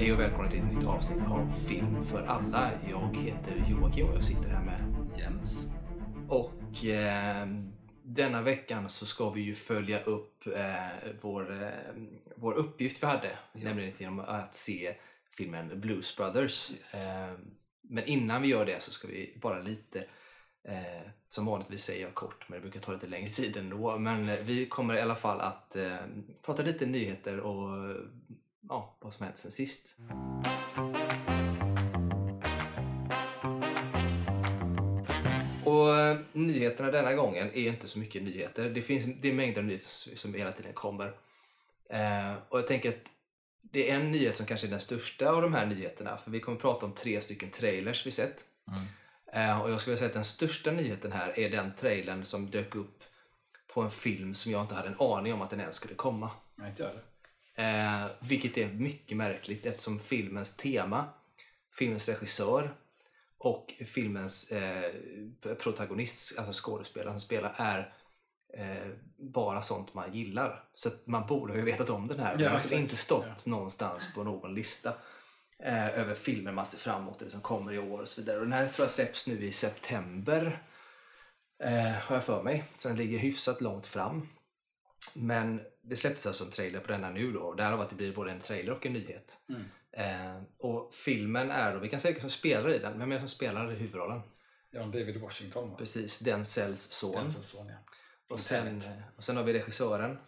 Hej och välkomna till ett nytt avsnitt av Film för alla. Jag heter Joakim och jag sitter här med Jens. Och eh, denna veckan så ska vi ju följa upp eh, vår, eh, vår uppgift vi hade. Nämligen genom att se filmen Blues Brothers. Yes. Eh, men innan vi gör det så ska vi bara lite Eh, som vanligtvis säger jag kort, men det brukar ta lite längre tid ändå. Men eh, vi kommer i alla fall att eh, prata lite nyheter och ja, vad som hänt sen sist. Och eh, nyheterna denna gången är inte så mycket nyheter. Det finns det är mängder av nyheter som hela tiden kommer. Eh, och jag tänker att det är en nyhet som kanske är den största av de här nyheterna. För vi kommer prata om tre stycken trailers vi sett. Eh, och jag skulle säga att den största nyheten här är den trailern som dök upp på en film som jag inte hade en aning om att den ens skulle komma. Nej, inte jag. Eh, vilket är mycket märkligt eftersom filmens tema, filmens regissör och filmens eh, protagonist, alltså skådespelaren som spelar, är eh, bara sånt man gillar. Så man borde ha ju vetat om den här. Den Ja, har alltså inte stått någonstans på någon lista eh, över filmer man ser fram emot som kommer i år och så vidare. Och den här tror jag släpps nu i september, eh, har jag för mig. Så den ligger hyfsat långt fram. Men det släpptes alltså en trailer på denna nu då. och Därav att det blir både en trailer och en nyhet. Mm. Eh, och filmen är då, vi kan säga vilka som spelar i den. Vem är det som spelar i huvudrollen? Ja, David Washington va? Precis, Denzels son. Den son ja. och, sen, och sen har vi regissören.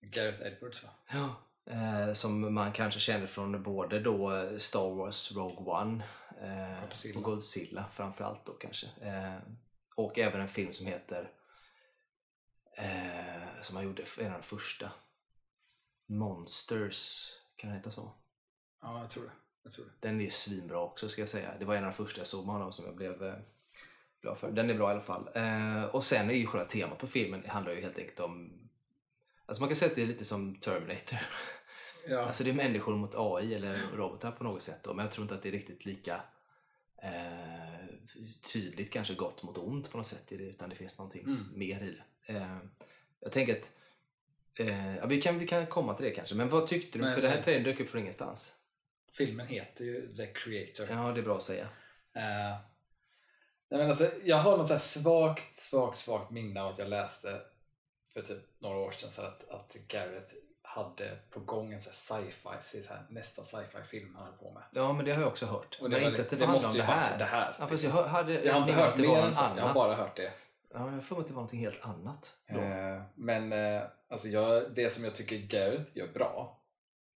Gareth Edwards va? Ja. Eh, som man kanske känner från både då eh, Star Wars Rogue One eh, Godzilla. och Godzilla framförallt då kanske. Eh, och även en film som heter eh, som han gjorde, en av de första Monsters, kan den heta så? Ja, jag tror det. Jag tror det. Den är svinbra också ska jag säga. Det var en av de första jag såg med honom som jag blev eh, glad för. Den är bra i alla fall. Eh, och sen är ju själva temat på filmen, det handlar ju helt enkelt om Alltså man kan säga att det är lite som Terminator. Ja, Alltså det är människor mot AI eller robotar på något sätt då, men jag tror inte att det är riktigt lika eh, tydligt kanske gott mot ont på något sätt i det, utan det finns någonting Mm. mer i det. Eh, jag tänker att eh, ja, vi, kan, vi kan komma till det kanske, men vad tyckte du? Men- För den här trailern dök upp från ingenstans. filmen heter ju The Creator. Ja, det är bra att säga. Eh, nej, men alltså, jag har något så svagt, svagt, svagt minne av att jag läste för typ några år sedan så att, att Gareth hade på gång en sci-fi, så här, nästa sci-fi film han höll på med. Ja, men det har jag också hört. Och men var inte att det, det måste om det här. det här. Ja, fast jag hade jag har inte hört det mer än så, jag har bara hört det. Ja, jag har för mig att det var någonting helt annat. Då. Eh, men eh, alltså jag, det som jag tycker Gareth gör bra,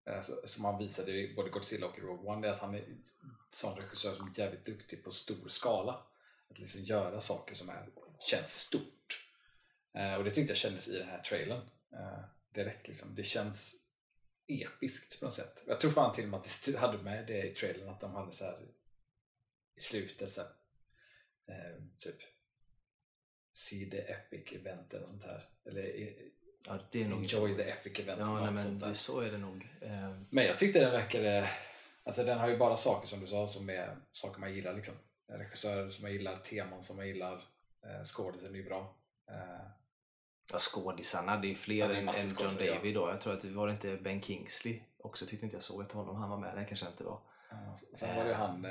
eh, så, som han visade i både Godzilla och i Rogue One, det är att han är en sån regissör som är jävligt duktig på stor skala. Att liksom göra saker som är, känns stort. Eh, och det tyckte jag kändes i den här trailern. Eh, direkt liksom. Det känns episkt på något sätt. Jag tror fan till och med att det hade med det i trailern att de hade så här i slutet så här, eh, typ See the epic event eller sånt här. Eller, eh, Ja, det är nog Enjoy the roligt. epic event, Ja, nej, men det, så är det nog. Eh, men jag tyckte den verkade, alltså den har ju bara saker som du sa som är saker man gillar liksom. Regissörer som man gillar, teman som man gillar, eh, skådisen är ju bra. Ja, skådisarna, det är Ja, fler det är än, än John ja. David då. Jag tror att det var inte Ben Kingsley också, tyckte inte jag såg att honom han var med. Det kanske inte var. eh, sen var det han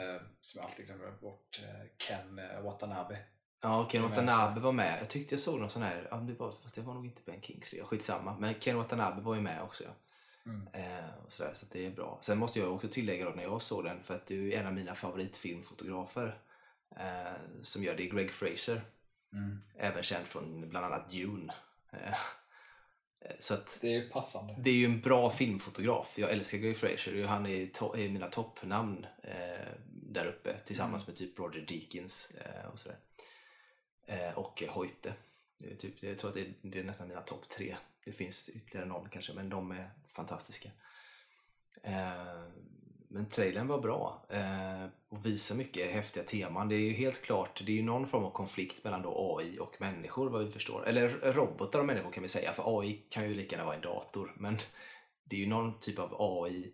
som jag alltid glömmer bort, Ken Watanabe. Ja, Ken Watanabe var med. Jag tyckte jag såg någon sån här, ja, det var, fast det var nog inte Ben Kingsley, skitsamma. Men Ken Watanabe var ju med också. Ja. Mm. Eh, och sådär, så det är bra. Sen måste jag också tillägga då när jag såg den, för att det är en av mina favoritfilmfotografer eh, som gör det, Greg Fraser. Mm. Även känd från bland annat Dune. Eh, eh, så att Det är ju passande. det är ju en bra filmfotograf. Jag älskar Greg Fraser. Han är, to- är mina toppnamn eh, där uppe tillsammans med typ Roger Deakins och sådär. Eh, och Hoyte. Det är typ, jag tror att det är, det är nästan mina topp tre. Det finns ytterligare någon kanske, men de är fantastiska. Eh, men trailern var bra eh, och visar mycket häftiga teman. Det är ju helt klart, det är ju någon form av konflikt mellan då AI och människor vad vi förstår. Eller robotar och människor kan vi säga, för AI kan ju lika gärna vara en dator. Men det är ju någon typ av AI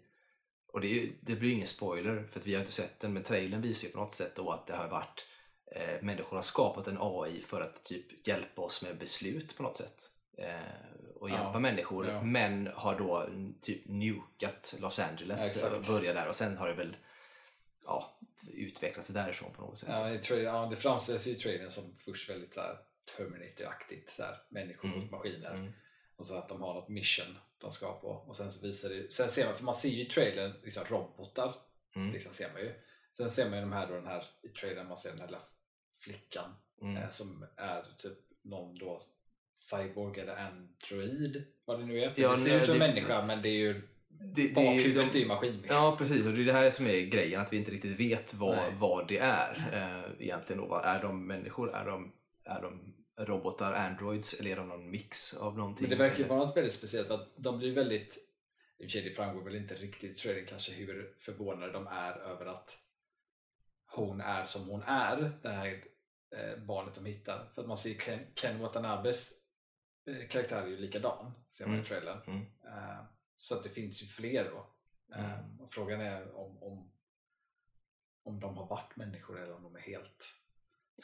och det, är ju, det blir ju ingen spoiler för att vi har inte sett den, men trailern visar ju på något sätt då att det har varit eh, människor har skapat en AI för att typ hjälpa oss med beslut på något sätt. eh, och Ja, hjälpa människor ja. men har då mm, typ nukat Los Angeles Ja, börjat där och sen har det väl ja, utvecklats därifrån på något sätt. Ja, ja, det framställs i trailern som först väldigt så här Terminator-aktigt. Människor Mm. mot maskiner. Mm. Och så att de har något mission de ska på. Och sen så visar det, sen ser man, för man ser ju i trailern liksom robotar. Mm. Liksom ser man ju. Sen ser man ju de här, då, den här i trailern, man ser den här lilla flickan Mm. eh, som är typ någon då cyborg eller android, vad det nu är. För Ja, det ser ut som en människa men det är ju Det, det är ju bakhuvudet de- maskin. Liksom. Ja precis, och det är det här som är grejen, att vi inte riktigt vet vad, Nej. vad det är eh, egentligen. Då. Är de människor? Är de, är de robotar, androids eller är de någon mix av någonting? Men det verkar ju vara något väldigt speciellt för att de blir väldigt i och för sig det framgår väl inte riktigt i trailern kanske hur förvånade de är över att hon är som hon är, det här barnet de hittar. För att man ser Ken, Ken Watanabes eh, karaktär är ju likadan, ser man Mm. i trailern. Mm. Eh, så att det finns ju fler då. Eh, Mm. och frågan är om, om, om de har varit människor eller om de är helt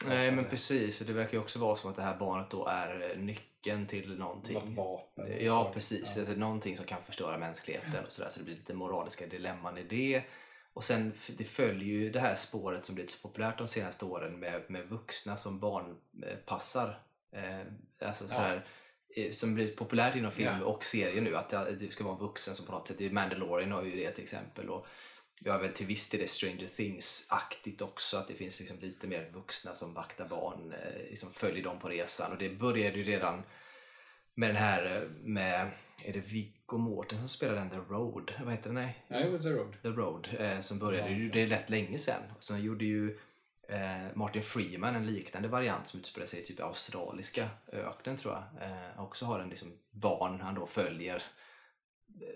Nej men precis, det verkar ju också vara som att det här barnet då är eh, nyckeln till någonting. Något vapen. Ja precis, Ja. Alltså, någonting som kan förstöra mänskligheten och sådär så det blir lite moraliska dilemman i det. Och sen det följer ju det här spåret som blivit så populärt de senaste åren med, med vuxna som barnpassar. Eh, alltså Ja. sådär, eh, som blivit populärt inom film Ja. och serier nu att det, det ska vara en vuxen som på något sätt, är Mandalorian har ju det till exempel. Och har väl till viss del det Stranger Things-aktigt också, att det finns liksom lite mer vuxna som vaktar barn, eh, liksom följer dem på resan. Och det började ju redan med den här eh, med, är det Viggo Mortensen som spelar den The Road? Vad heter den? Nej, Ja, jo, The Road. The Road eh, som började Ja. det är rätt länge sedan. Sen gjorde ju eh, Martin Freeman en liknande variant som utspelar sig i typ australiska öknen tror jag. Eh, också har en liksom barn han då följer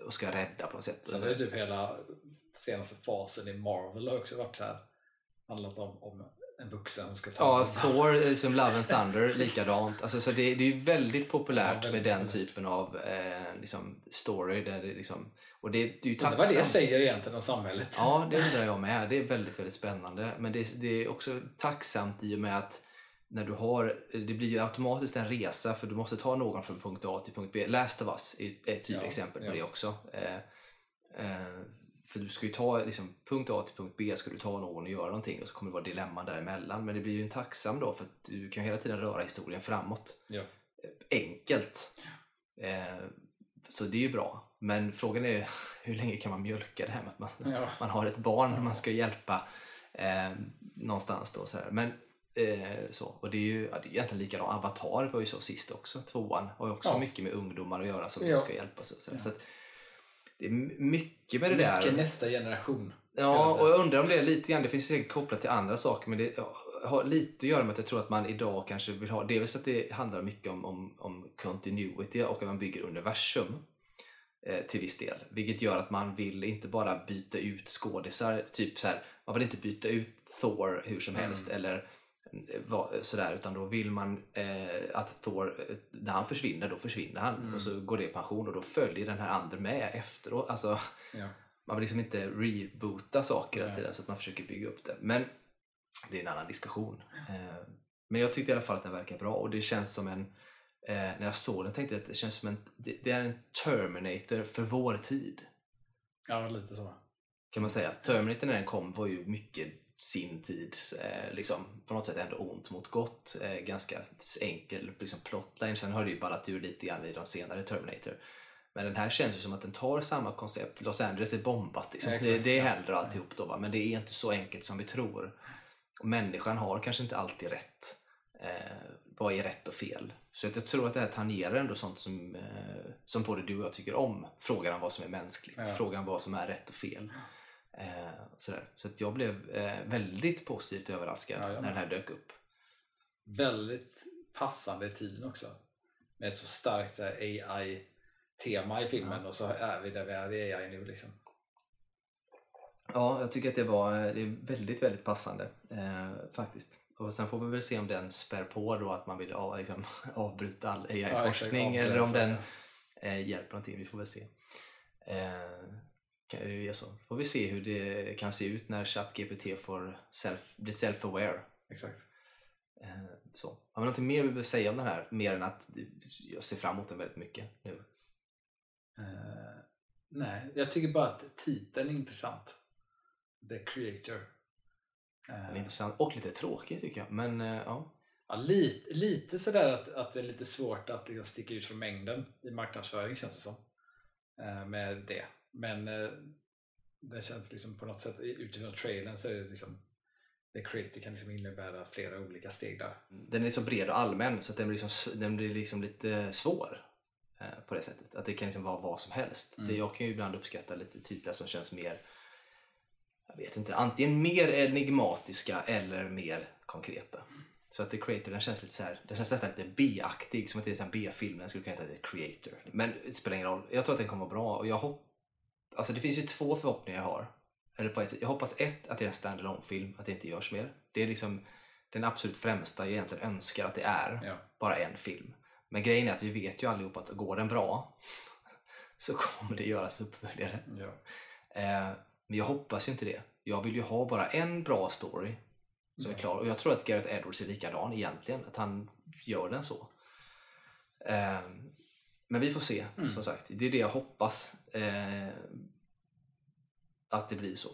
och ska rädda på något sätt. Sen är det typ hela senaste fasen i Marvel har också varit så här handlat om, om en vuxen ska ta Ja, Thor eh, som Love and Thunder, likadant. Alltså, så det, det är ju väldigt populärt Ja, väldigt med den typen av eh, liksom, story. Där det, liksom, och det, det är ju var det säger egentligen om samhället. Ja, det undrar jag med. Det är väldigt, väldigt spännande. Men det, det är också tacksamt i och med att när du har, det blir ju automatiskt en resa för du måste ta någon från punkt A till punkt B. Last of Us är ett typ Ja, exempel på ja. det också. Eh, eh, för du ska ju ta liksom, punkt A till punkt B ska du ta någon och göra någonting och så kommer det vara dilemman däremellan. Men det blir ju en tacksam då för att du kan hela tiden röra historien framåt. Ja. Enkelt. Eh, så det är ju bra. Men frågan är hur länge kan man mjölka det här med att man, Ja. man har ett barn man ska hjälpa eh, någonstans då. Så här. Men, eh, så. Och det är ju ja, det är egentligen likadant. Avatar var ju så sist också. Tvåan har ju också Ja. mycket med ungdomar att göra som Ja. ska hjälpas. Och så, här. Ja. så att det är mycket med det där. Mycket nästa generation. Ja, och jag undrar om det är lite grann, det finns säkert kopplat till andra saker, men det har lite att göra med att jag tror att man idag kanske vill ha, dels att det handlar mycket om, om, om continuity och att man bygger universum eh, till viss del. Vilket gör att man vill inte bara byta ut skådisar, typ så här, man vill inte byta ut Thor hur som helst Mm. eller sådär, utan då vill man eh, att Thor, när han försvinner, då försvinner han Mm. och så går det i pension och då följer den här andra med efteråt. Alltså, Ja. man vill liksom inte reboota saker hela tiden så att man försöker bygga upp det. Men det är en annan diskussion. Eh, Men jag tyckte i alla fall att den verkar bra och det känns som en eh, när jag såg den tänkte jag att det känns som en det, det är en Terminator för vår tid. ja, lite så. Kan man säga. Terminator när den kom var ju mycket sin tids eh, liksom, på något sätt ändå ont mot gott. Eh, ganska enkel liksom, plotline. Sen har det ju ballat ur lite grann i de senare Terminator. Men den här känns ju som att den tar samma koncept. Los Angeles är bombat. Liksom. Ja, det, exakt, det ja. händer alltihop då. Va? Men det är inte så enkelt som vi tror. Och människan har kanske inte alltid rätt. Eh, vad är rätt och fel? Så att jag tror att det här tangerar ändå sånt som, eh, som både du och jag tycker om. Frågan om vad som är mänskligt. Ja. Frågan vad som är rätt och fel. Eh, sådär. Så att jag blev eh, väldigt positivt överraskad Ja, när den här dök upp. Väldigt passande i tiden också. Med ett så starkt AI-tema i filmen och så är vi där vi är i AI nu liksom. Ja, jag tycker att det var det är väldigt, väldigt passande eh, faktiskt. Och sen får vi väl se om den spär på då att man vill ja, liksom, avbryta all AI-forskning exakt, eller om den ja. eh, hjälper någonting. Vi får väl se. Eh, kan det ju så. Får vi se hur det kan se ut när ChatGPT får self, blir self-aware. Exakt. Eh, så. Har vi något mer vi behöver säga om den här? Mer än att jag ser fram emot den väldigt mycket nu. Eh, nej, jag tycker bara att titeln är intressant. The Creator. Den är Eh, intressant och lite tråkig tycker jag. Men eh, ja. ja, lite, lite sådär att, att det är lite svårt att liksom sticka ut från mängden i marknadsföring känns det som. Med det. Men eh, det känns liksom på något sätt utifrån trailern så är det liksom The Creator kan liksom innebära flera olika steg där. Den är liksom bred och allmän så den blir, liksom, den blir liksom lite svår. eh, På det sättet. Att det kan liksom vara vad som helst. Mm. Det, jag kan ju ibland uppskatta lite titlar som känns mer jag vet inte, antingen mer enigmatiska eller mer konkreta. Så att The Creator den känns lite så här, den känns nästan lite B-aktig, som att det är en B-film. Den skulle kunna heta The Creator. Men det spelar ingen roll. Jag tror att den kommer vara bra och jag hoppas Alltså det finns ju två förhoppningar jag har. Eller på ett. Jag hoppas ett, att det är en standalone film att det inte görs mer. Det är liksom den absolut främsta jag egentligen önskar att det är. Ja. Bara en film. Men grejen är att vi vet ju allihop att går den bra så kommer det göras uppföljare. Ja. Eh, men jag hoppas ju inte det. Jag vill ju ha bara en bra story som är klar. Och jag tror att Gareth Edwards är likadan egentligen. Att han gör den så. Eh, men vi får se, Mm. som sagt. Det är det jag hoppas. Eh, att det blir så.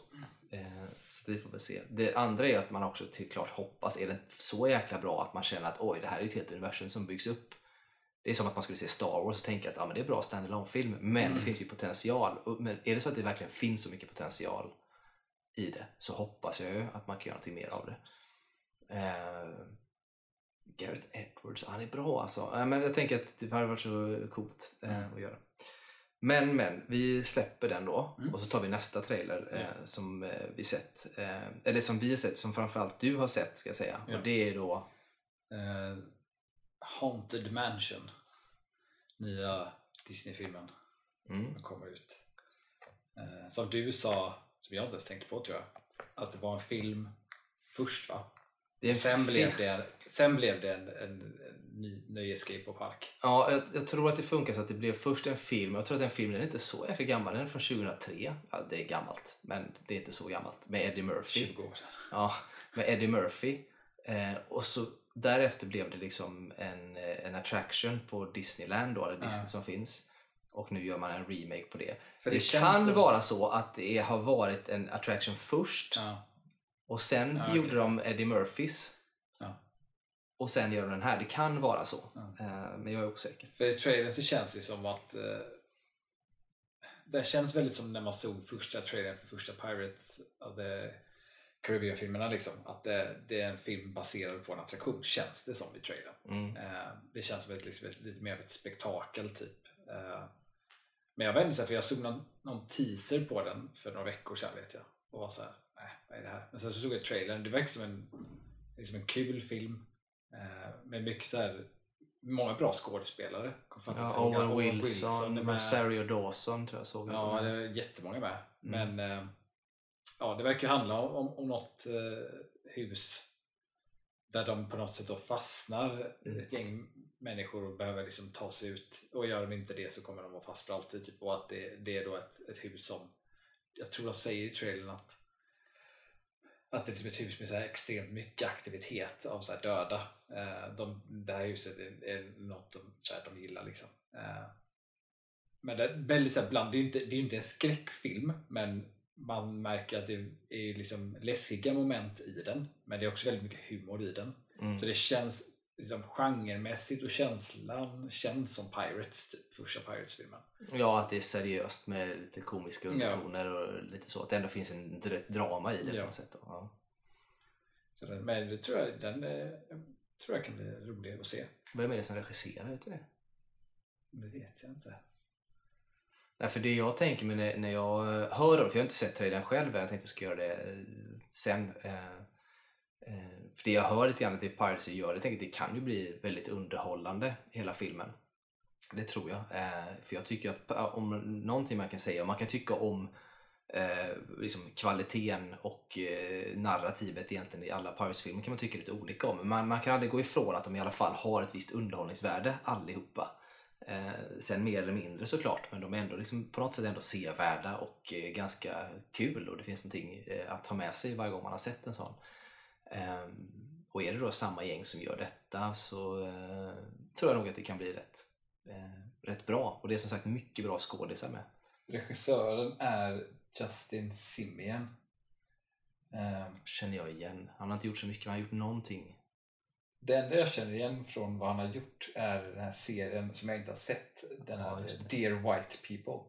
Eh, så vi får väl se. Det andra är att man också till klart hoppas, är den så jäkla bra att man känner att oj, det här är ett helt universum som byggs upp. Det är som att man skulle se Star Wars och tänka att ah, men det är bra standalone film men Mm. det finns ju potential. Men är det så att det verkligen finns så mycket potential i det så hoppas jag ju att man kan göra någonting mer av det. Eh, Gareth Edwards, han är bra alltså. Men jag tänker att det hade varit så coolt eh, att göra. Men men, vi släpper den då Mm. och så tar vi nästa trailer eh, Ja. som eh, vi sett. Eh, eller som vi har sett, som framförallt du har sett ska jag säga. Ja. Och det är då Eh, Haunted Mansion. Nya Disney-filmen mm, som kommer ut. Som du sa, som jag inte ens tänkte på tror jag, att det var en film först va? Det Sen blev det, sen blev det en, en, en ny nöjesgrej på park. Ja, jag, jag tror att det funkar så att det blev först en film. Jag tror att den filmen är inte så jäkla gammal. Den är från 2003. Ja, det är gammalt, men det är inte så gammalt. Med Eddie Murphy. 20 år sedan. Ja, med Eddie Murphy. Eh, och så därefter blev det liksom en, en attraction på Disneyland då, eller Disney Ja. som finns. Och nu gör man en remake på det. För det känns kan som- vara så att det har varit en attraction först Ja, och sen Ja, okej. gjorde de Eddie Murphys. Ja. Och sen gör de den här. Det kan vara så. Ja. Eh, men jag är osäker. för i trailern så känns det som att eh, det känns väldigt som när man såg första trailern för första Pirates of the Caribbean-filmerna liksom. Att det, det är en film baserad på en attraktion, känns det som i trailern. Mm. Eh, det känns som ett, liksom, ett, lite mer av ett spektakel typ. Eh, men jag så här, för jag såg någon, någon teaser på den för några veckor sedan vet jag. Och var såhär, nej vad är det här? Men sen så såg jag trailern, det verkar som en, liksom en kul film. Eh, med mycket så här, många bra skådespelare. Ja, Owen Wilson, är med. Rosario Dawson tror jag såg. Ja, det är jättemånga med. Mm. Men eh, ja, det verkar handla om, om, om något eh, hus där de på något sätt då fastnar, Mm. ett gäng människor och behöver liksom ta sig ut. Och gör de inte det så kommer de vara fast för alltid. Typ. Och att det, det är då ett, ett hus som, jag tror de säger i trailern att att det är liksom ett hus med så här extremt mycket aktivitet av så här döda. Eh, de, det här huset är, är något de, så här, de gillar. Liksom. Eh, men det är väldigt så här bland, det är ju inte, det är inte en skräckfilm men man märker att det är liksom läskiga moment i den. Men det är också väldigt mycket humor i den. Mm. Så det känns liksom genremässigt och känslan känns som Pirates, typ första Pirates-filmen. Ja, att det är seriöst med lite komiska undertoner och lite så. Att det ändå finns en dr- drama i det Ja. på något sätt. Ja. Så den, men det tror jag, den eh, tror jag kan bli rolig att se. Vem är det som regisserar? Vet du det? Det vet jag inte. Nej, för det jag tänker med när, när jag hör om, för jag har inte sett trailern själv, jag tänkte jag ska göra det eh, sen. Eh, eh, för det jag hör lite grann att det Piracy gör, jag tänker att det kan ju bli väldigt underhållande hela filmen. Det tror jag. Eh, för jag tycker att om någonting man kan säga, om man kan tycka om eh, liksom kvaliteten och eh, narrativet egentligen i alla Pirates-filmer kan man tycka lite olika om. Men man, man kan aldrig gå ifrån att de i alla fall har ett visst underhållningsvärde allihopa. Eh, sen mer eller mindre såklart, men de är ändå liksom på något sätt ändå sevärda och eh, ganska kul och det finns någonting eh, att ta med sig varje gång man har sett en sån. Ehm, och är det då samma gäng som gör detta så eh, tror jag nog att det kan bli rätt, eh, rätt bra. Och det är som sagt mycket bra skådisar med. Regissören är Justin Simien. Eh, Känner jag igen. Han har inte gjort så mycket, men han har gjort någonting. Det enda jag känner igen från vad han har gjort är den här serien som jag inte har sett. Den Ja, här det. Dear White People.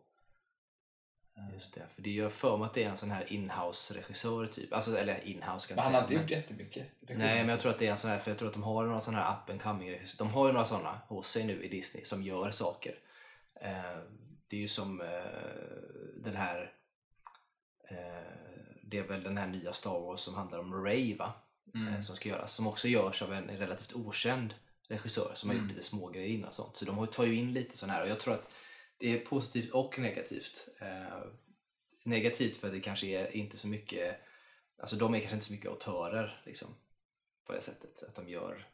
Just det, för det gör för mig att det är en sån här inhouse-regissör typ. Alltså, eller inhouse kan jag han säga. har inte gjort jättemycket. Nej, men jag tror att det är en sån här, för jag tror att de har några såna här up and coming regissörer. De har ju några såna hos sig nu i Disney som gör saker. Eh, det är ju som eh, den här, eh, det är väl den här nya Star Wars som handlar om Ray va? Mm. Som ska göras. Som också görs av en relativt okänd regissör som har Mm. gjort lite smågrejer innan och sånt. Så de har- tar ju in lite sån här och jag tror att det är positivt och negativt. Eh, negativt för att det kanske är inte så mycket, alltså de är kanske inte så mycket autörer liksom på det sättet. Att de gör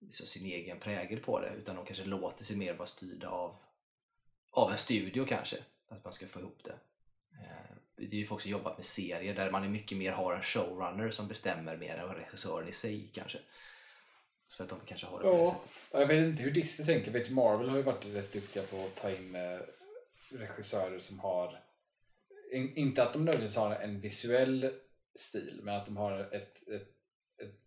liksom sin egen prägel på det utan de kanske låter sig mer vara styrda av, av en studio kanske. Att man ska få ihop det. Eh, Det är ju folk som jobbat med serier där man är mycket mer har en showrunner som bestämmer mer än regissören i sig kanske. Så att de kanske har det på det Ja. sättet. Jag vet inte hur Disney tänker. Vet, Marvel har ju varit rätt duktiga på att ta in eh, regissörer som har in, inte att de nödvändigtvis har en visuell stil men att de har ett, ett, ett,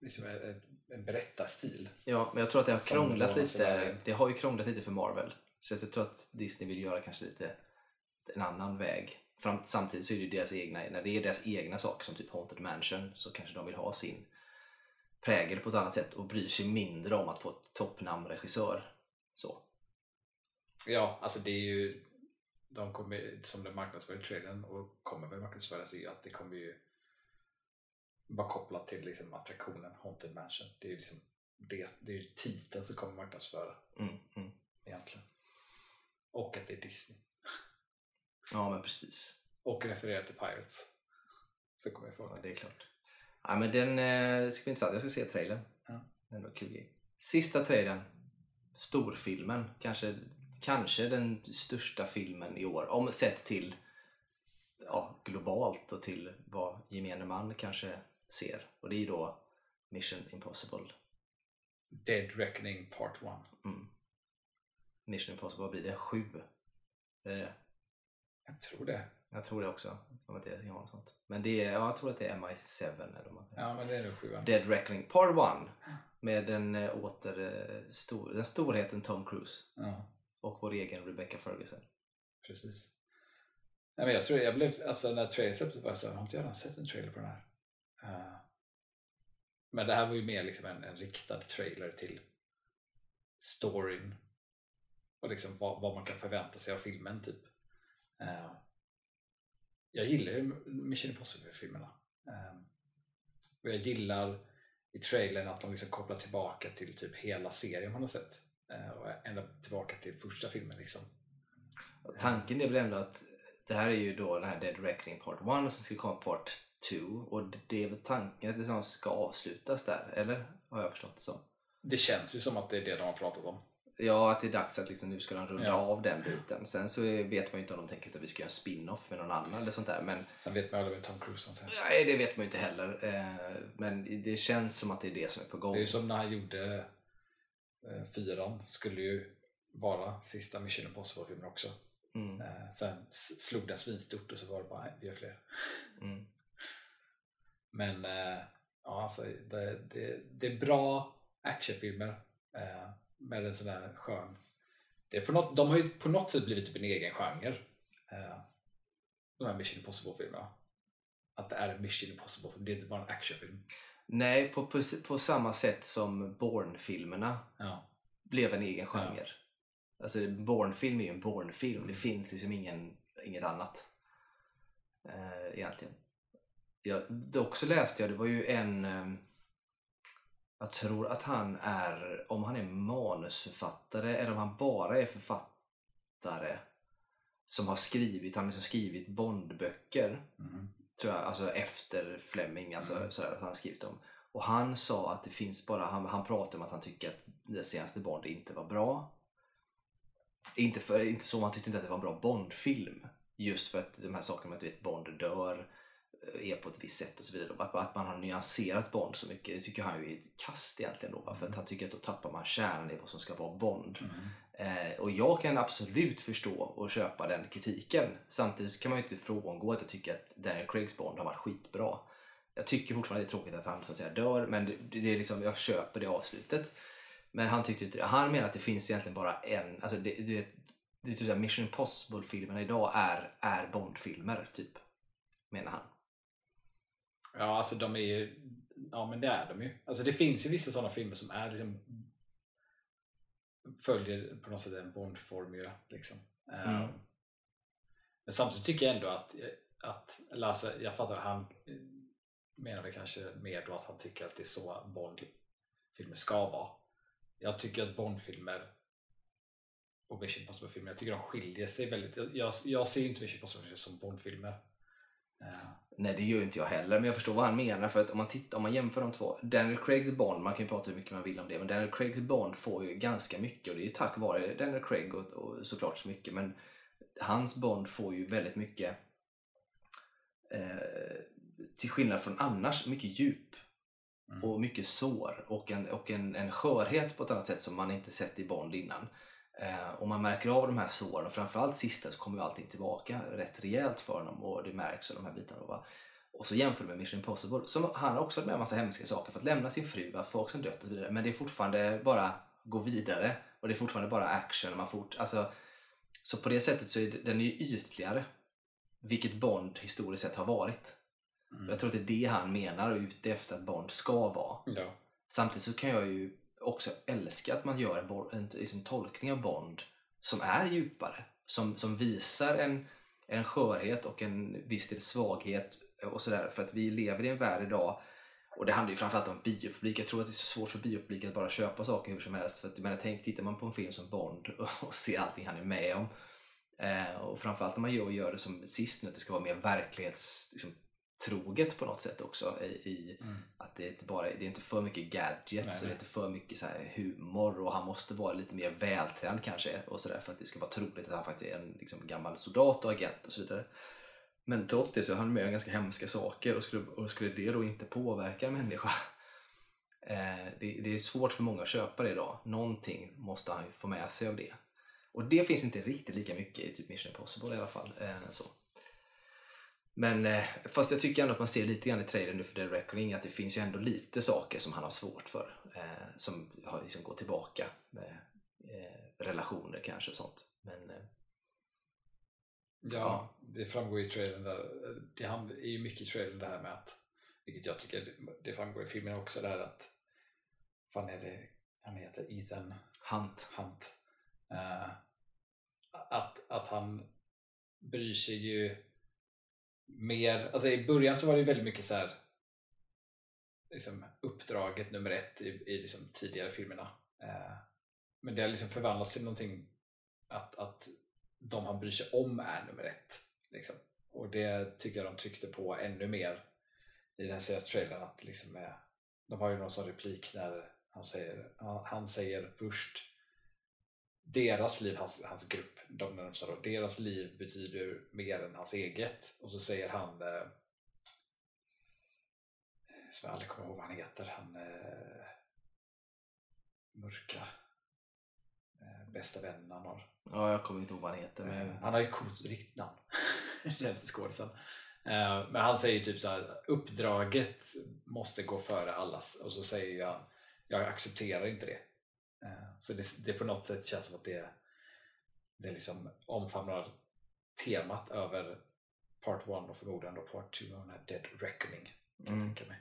liksom ett, en berättarstil. Ja, men jag tror att det har krånglat lite. Det har ju krånglat lite för Marvel. Så jag tror att Disney vill göra kanske lite en annan väg. Fram, samtidigt så är det ju deras egna, när det är deras egna saker som typ Haunted Mansion så kanske de vill ha sin prägel på ett annat sätt och bryr sig mindre om att få ett toppnamn-regissör. Så. Ja, alltså det är ju de kommer, som de marknadsför i trailern och kommer väl marknadsföras i att det kommer ju vara kopplat till liksom attraktionen Haunted Mansion. Det är ju liksom det, det är ju titeln som kommer marknadsföra Mm, mm. egentligen. Och att det är Disney. Ja, men precis. Och refererar till Pirates. Så kommer jag få Ja, det är klart. Ja, men den eh, ska bli intressant. Jag ska se trailern. Ja. Det var kul grej. Sista trailern. Storfilmen. Kanske, kanske den största filmen i år. Om sett till ja, globalt och till vad gemene man kanske ser. Och det är ju då Mission Impossible. Dead Reckoning Part 1. Mm. Mission Impossible, vad blir det? Sju? Är det det? Jag tror det. Jag tror det också. Om att det är något sånt. Men det är, ja, jag tror att det är MI7 eller vad man säger. Ja, men det är nog 7 Dead Reckoning Part 1 med den, eh, åter, eh, stor, den storheten Tom Cruise Ja, och vår egen Rebecca Ferguson. precis. Nej, men jag tror jag blev, alltså när trailern släpptes var jag så har inte jag redan sett en trailer på den här? Eh, men det här var ju mer liksom en, en riktad trailer till storyn och liksom vad, vad man kan förvänta sig av filmen typ. Eh, jag gillar ju Mission Impossible-filmerna. Eh, och jag gillar i trailern att de liksom kopplar tillbaka till typ hela serien man har sett. Och ända tillbaka till första filmen liksom. Tanken är väl ändå att det här är ju då den här Dead Reckoning Part 1 och sen ska komma Part 2 och det är väl tanken att det ska avslutas där, eller? Har jag förstått det som. Det känns ju som att det är det de har pratat om. Ja, att det är dags att liksom, nu ska de runda Ja. av den biten. Sen så vet man ju inte om de tänker att vi ska göra en spin-off med någon annan eller sånt där. Men Sen vet man aldrig med Tom Cruise antar jag. nej, det vet man ju inte heller. Eh, Men det känns som att det är det som är på gång. Det är ju som när han gjorde eh, fyran, skulle ju vara sista Mission Impossible-filmen också. Mm, Eh, sen slog den svinstort och så var det bara, nej, vi gör fler. mm. Men ja, alltså, det, det, det är bra actionfilmer med en sån där skön... Det är på något, de har ju på något sätt blivit typ en egen genre. Eh, de här Mission Impossible-filmerna. Att det är en Mission Impossible-film, det är inte bara en actionfilm. Nej, på, på, på samma sätt som Bourne-filmerna Ja. blev en egen genre. Alltså Bourne-film är ju en Bourne-film. Mm. Det finns liksom ingen, inget annat. Eh, egentligen. Jag, dock så läste jag, det var ju en... Jag tror att han är, om han är manusförfattare eller om han bara är författare som har skrivit, han har liksom skrivit Bondböcker Mhm. tror jag, alltså efter Fleming, alltså Mm. sådär, att han skrivit dem. Och han sa att det finns bara, han, han pratade om att han tycker att det senaste Bond inte var bra. Inte, för, inte så, han tyckte inte att det var en bra Bondfilm. Just för att de här sakerna med att vet, Bond dör, är på ett visst sätt och så vidare. Att, att man har nyanserat Bond så mycket, det tycker han ju är ett kast egentligen då. För att han tycker att då tappar man kärnan i vad som ska vara Bond. Eh, och jag kan absolut förstå och köpa den kritiken. Samtidigt kan man ju inte frångå att jag tycker att Daniel Craigs Bond har varit skitbra. Jag tycker fortfarande det är tråkigt att han så att säga dör, men det, det är liksom, jag köper det avslutet. Men han tyckte inte det. Han menar att det finns egentligen bara en, alltså det, det, det är typ Mission Impossible-filmerna idag är, är Bond-filmer, typ. Menar han. Ja, alltså de är ju... Ja, men det är de ju. Alltså det finns ju vissa sådana filmer som är liksom följer på något sätt en Bond-formula. Liksom. Mm. Um, men samtidigt tycker jag ändå att, att alltså, jag fattar, han menar väl kanske mer då att han tycker att det är så Bond-filmer ska vara. Jag tycker att Bond-filmer och Mission Impossible-filmer, jag tycker de skiljer sig väldigt. Jag, jag ser inte Mission Impossible som Bond-filmer. Uh, Nej, det gör ju inte jag heller, men jag förstår vad han menar. För att om man, tittar, om man jämför de två, Daniel Craigs Bond, man kan ju prata hur mycket man vill om det, men Daniel Craigs Bond får ju ganska mycket och det är ju tack vare Daniel Craig och, och såklart så mycket, men hans Bond får ju väldigt mycket eh, till skillnad från annars, mycket djup Mm. och mycket sår och, en, och en, en skörhet på ett annat sätt som man inte sett i Bond innan. Eh, och man märker av de här såren och framförallt sista så kommer ju allting tillbaka rätt rejält för honom och det märks av de här bitarna. Va? Och så jämför med Mission Impossible som han har också varit med om massa hemska saker för att lämna sin fru, att folk som dött och så vidare. Men det är fortfarande bara gå vidare och det är fortfarande bara action. Man fort, alltså, så på det sättet så är det, den är ju ytligare. Vilket Bond historiskt sett har varit. mm. Jag tror att det är det han menar och är ute efter att Bond ska vara. Ja. Samtidigt så kan jag ju också älskar att man gör en, en, en liksom tolkning av Bond som är djupare. Som, som visar en, en skörhet och en viss del svaghet och sådär. För att vi lever i en värld idag och det handlar ju framförallt om biopublik. Jag tror att det är så svårt för biopublik att bara köpa saker hur som helst. För att, jag tänk, tittar man på en film som Bond och ser allting han är med om. Eh, och framförallt när man gör, gör det som sist nu, att det ska vara mer verklighets, liksom, troget på något sätt också. I, i Mm. att det är inte bara det är inte för mycket gadgets Nej, och det är inte för mycket så här humor och han måste vara lite mer vältränad kanske och sådär för att det ska vara troligt att han faktiskt är en liksom, gammal soldat och agent och så vidare. Men trots det så är han med om ganska hemska saker och skulle, och skulle det då inte påverka en människa eh, det, det är svårt för många att köpa det idag. Någonting måste han ju få med sig av det. Och det finns inte riktigt lika mycket i typ Mission Impossible i alla fall. Eh, så. Men eh, fast jag tycker ändå att man ser lite grann i trailern nu för The Reckoning att det finns ju ändå lite saker som han har svårt för. Eh, som har liksom gått tillbaka med eh, relationer kanske och sånt. Men eh, Ja, det framgår i trailern där. Det är ju mycket i trailern det här med att, vilket jag tycker det- framgår i filmen också, det här att fan är det han heter Ethan Hunt. Hunt. Eh, att, att han bryr sig ju mer, alltså i början så var det väldigt mycket så här liksom uppdraget nummer ett i, i liksom tidigare filmerna. Eh, men det har liksom förvandlats till någonting att, att de han bryr sig om är nummer ett. Liksom. Och det tycker jag de tryckte på ännu mer i den senaste trailern. Att liksom eh, de har ju någon sån replik när han säger, han, han säger först deras liv, hans, hans grupp, de närmsta då, deras liv betyder mer än hans eget. Och så säger han, eh, som jag aldrig kommer ihåg vad han heter, han eh, mörka eh, bästa vännen han har. Ja, jag kommer inte ihåg vad han heter. Men... Eh, Han har ju coolt riktigt namn. Den skådisen. Eh, Men han säger typ så här, uppdraget måste gå före allas. Och så säger han, jag accepterar inte det. Eh, Så det, det på något sätt känns som att det, det liksom omfamnar temat över Part 1 och förmodligen då Part 2 och den här Dead Reckoning. Kan jag Mm. tänka mig.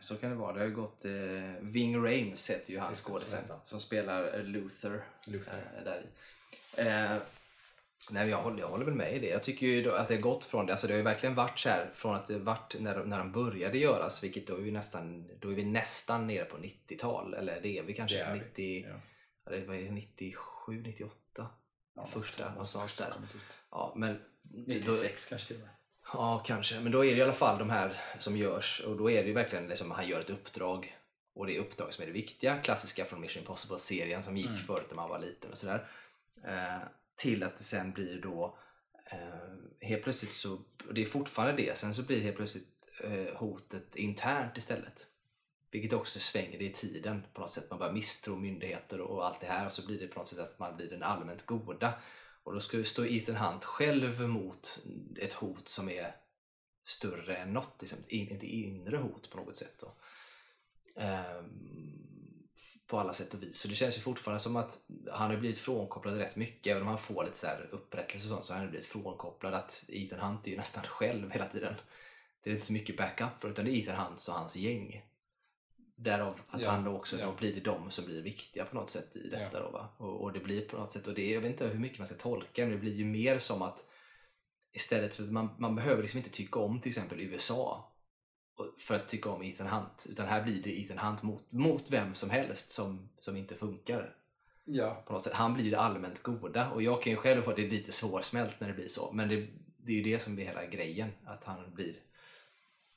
Så kan det vara. Det har ju gått... Eh, Ving Rhames heter ju han skådisen som spelar Luther. Luther. Eh, där i. Eh, nej, men jag, håller, jag håller väl med i det. Jag tycker ju då att det har gått från det. Alltså det har ju verkligen varit så här från att det varit när, när de började göras, vilket då är vi nästan, då är vi nästan nere på 90-tal. Eller det är vi kanske. Det är vi, 90, Ja. ja. det, vad är det, 97, 98? Ja, Första, någonstans där. Ja, men... 96 kanske till och med. Ja, kanske. Men då är det i alla fall de här som görs och då är det ju verkligen liksom, han gör ett uppdrag och det är uppdrag som är det viktiga. Klassiska från Mission Impossible-serien som gick Mm. förut när man var liten och sådär. Eh, till att det sen blir då Eh, helt plötsligt så, och det är fortfarande det, sen så blir helt plötsligt eh, hotet internt istället. Vilket också svänger i tiden på något sätt. Man börjar misstro myndigheter och allt det här och så blir det på något sätt att man blir den allmänt goda. Och då ska stå Ethan Hunt själv mot ett hot som är större än något, liksom, ett inre hot på något sätt. Då. Um, på alla sätt och vis. Så det känns ju fortfarande som att han har blivit frånkopplad rätt mycket. Även om han får lite så här upprättelse och sånt så har han blivit frånkopplad. Att Ethan Hunt är ju nästan själv hela tiden. Det är inte så mycket backup för utan det är Ethan Hunt och hans gäng. Därav att Ja, han då också, ja. då blir det de som blir viktiga på något sätt i detta Ja. då va. Och, och det blir på något sätt, och det, jag vet inte hur mycket man ska tolka men det blir ju mer som att istället för att man, man behöver liksom inte tycka om till exempel USA för att tycka om Ethan Hunt. Utan här blir det Ethan Hunt mot, mot vem som helst som, som inte funkar. Ja, På något sätt. Han blir det allmänt goda och jag kan ju själv få att det är lite svårsmält när det blir så. Men det, det är ju det som blir hela grejen. Att han blir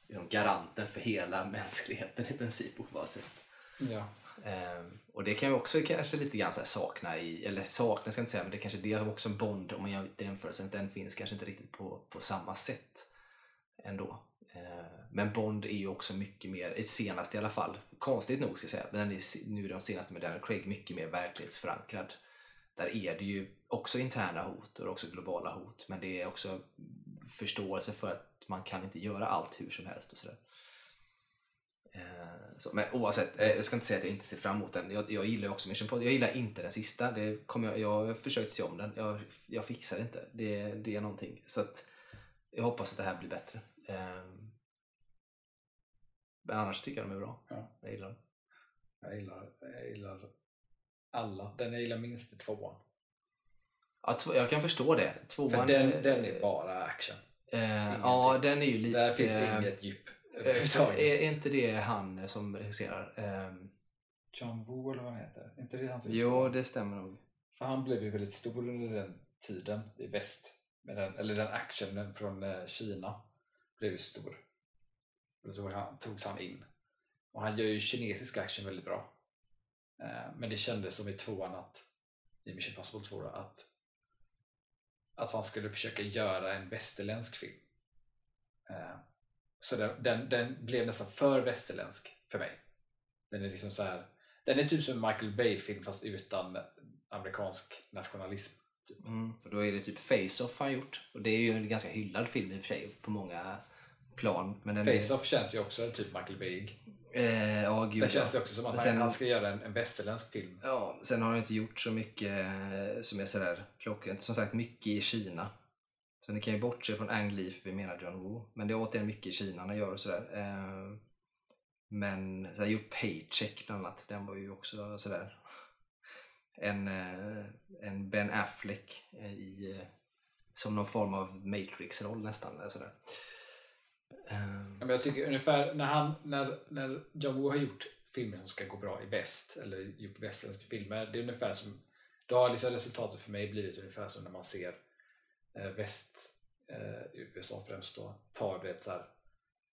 liksom garanten för hela mänskligheten i princip oavsett. ja. Ehm, och det kan vi också kanske lite grann sakna i, eller sakna ska jag inte säga, men det kanske det är också en Bond om man gör jämförelsen, den finns kanske inte riktigt på, på samma sätt ändå. Eh, men Bond är ju också mycket mer, senast i alla fall, konstigt nog ska jag säga, men är nu de senaste med Daniel Craig mycket mer verklighetsförankrad. Där är det ju också interna hot och också globala hot, men det är också förståelse för att man kan inte göra allt hur som helst och sådär. Eh, så, men oavsett, eh, jag ska inte säga att jag inte ser fram emot den. Jag, jag gillar ju också Mission Impossible. Jag gillar inte den sista. Det kom jag, jag har försökt se om den. Jag, jag fixar det inte. Det, det är någonting. Så att jag hoppas att det här blir bättre. Men annars tycker jag de är bra. Ja. Jag gillar dem. Jag gillar, jag gillar alla. Den jag gillar minst är tvåan. Ja, två- jag kan förstå det. Tvåan, För den, eh, den är bara action. eh, Ja, den är ju lite... Där finns eh, inget djup eh, överhuvudtaget. Är är inte det han som regisserar? Eh, John Woo eller vad han heter. Är inte det han som Jo, det stämmer nog. För han blev ju väldigt stor under den tiden i väst. Med den, eller den actionen från eh, Kina blev ju stor. Och då tog han, togs han in. Och han gör ju kinesisk action väldigt bra. Eh, men det kändes som i tvåan att, i Mission Possible 2 då, att, att han skulle försöka göra en västerländsk film. Eh, så den, den, den blev nästan för västerländsk för mig. Den är liksom så här. Den är typ som en Michael Bay-film fast utan amerikansk nationalism. Typ. Mm, för då är det typ Face-Off han gjort. Och det är ju en ganska hyllad film i och för sig på många plan. Men den är- Face-Off känns ju också typ Michael Bay. Eh, ja, gud ja. känns det också som att sen- han ska göra en, en västerländsk film. Ja, sen har han inte gjort så mycket eh, som är sådär klockrent. Som sagt, mycket i Kina. Så ni kan ju bortse från Ang Lee för vi menar John Woo. Men det är återigen mycket i Kina han gör och sådär. Eh, men så här, gjort Paycheck bland annat. Den var ju också sådär. En, eh, en Ben Affleck eh, i, som någon form av Matrix-roll nästan. eller Sådär. Ehm. Ja, Men jag tycker ungefär när, han, när, när John Woo har gjort filmer som ska gå bra i väst, eller gjort västerländska filmer, det är ungefär som då har liksom resultatet för mig blivit ungefär som när man ser eh, väst, eh, USA främst då, tar det ett så här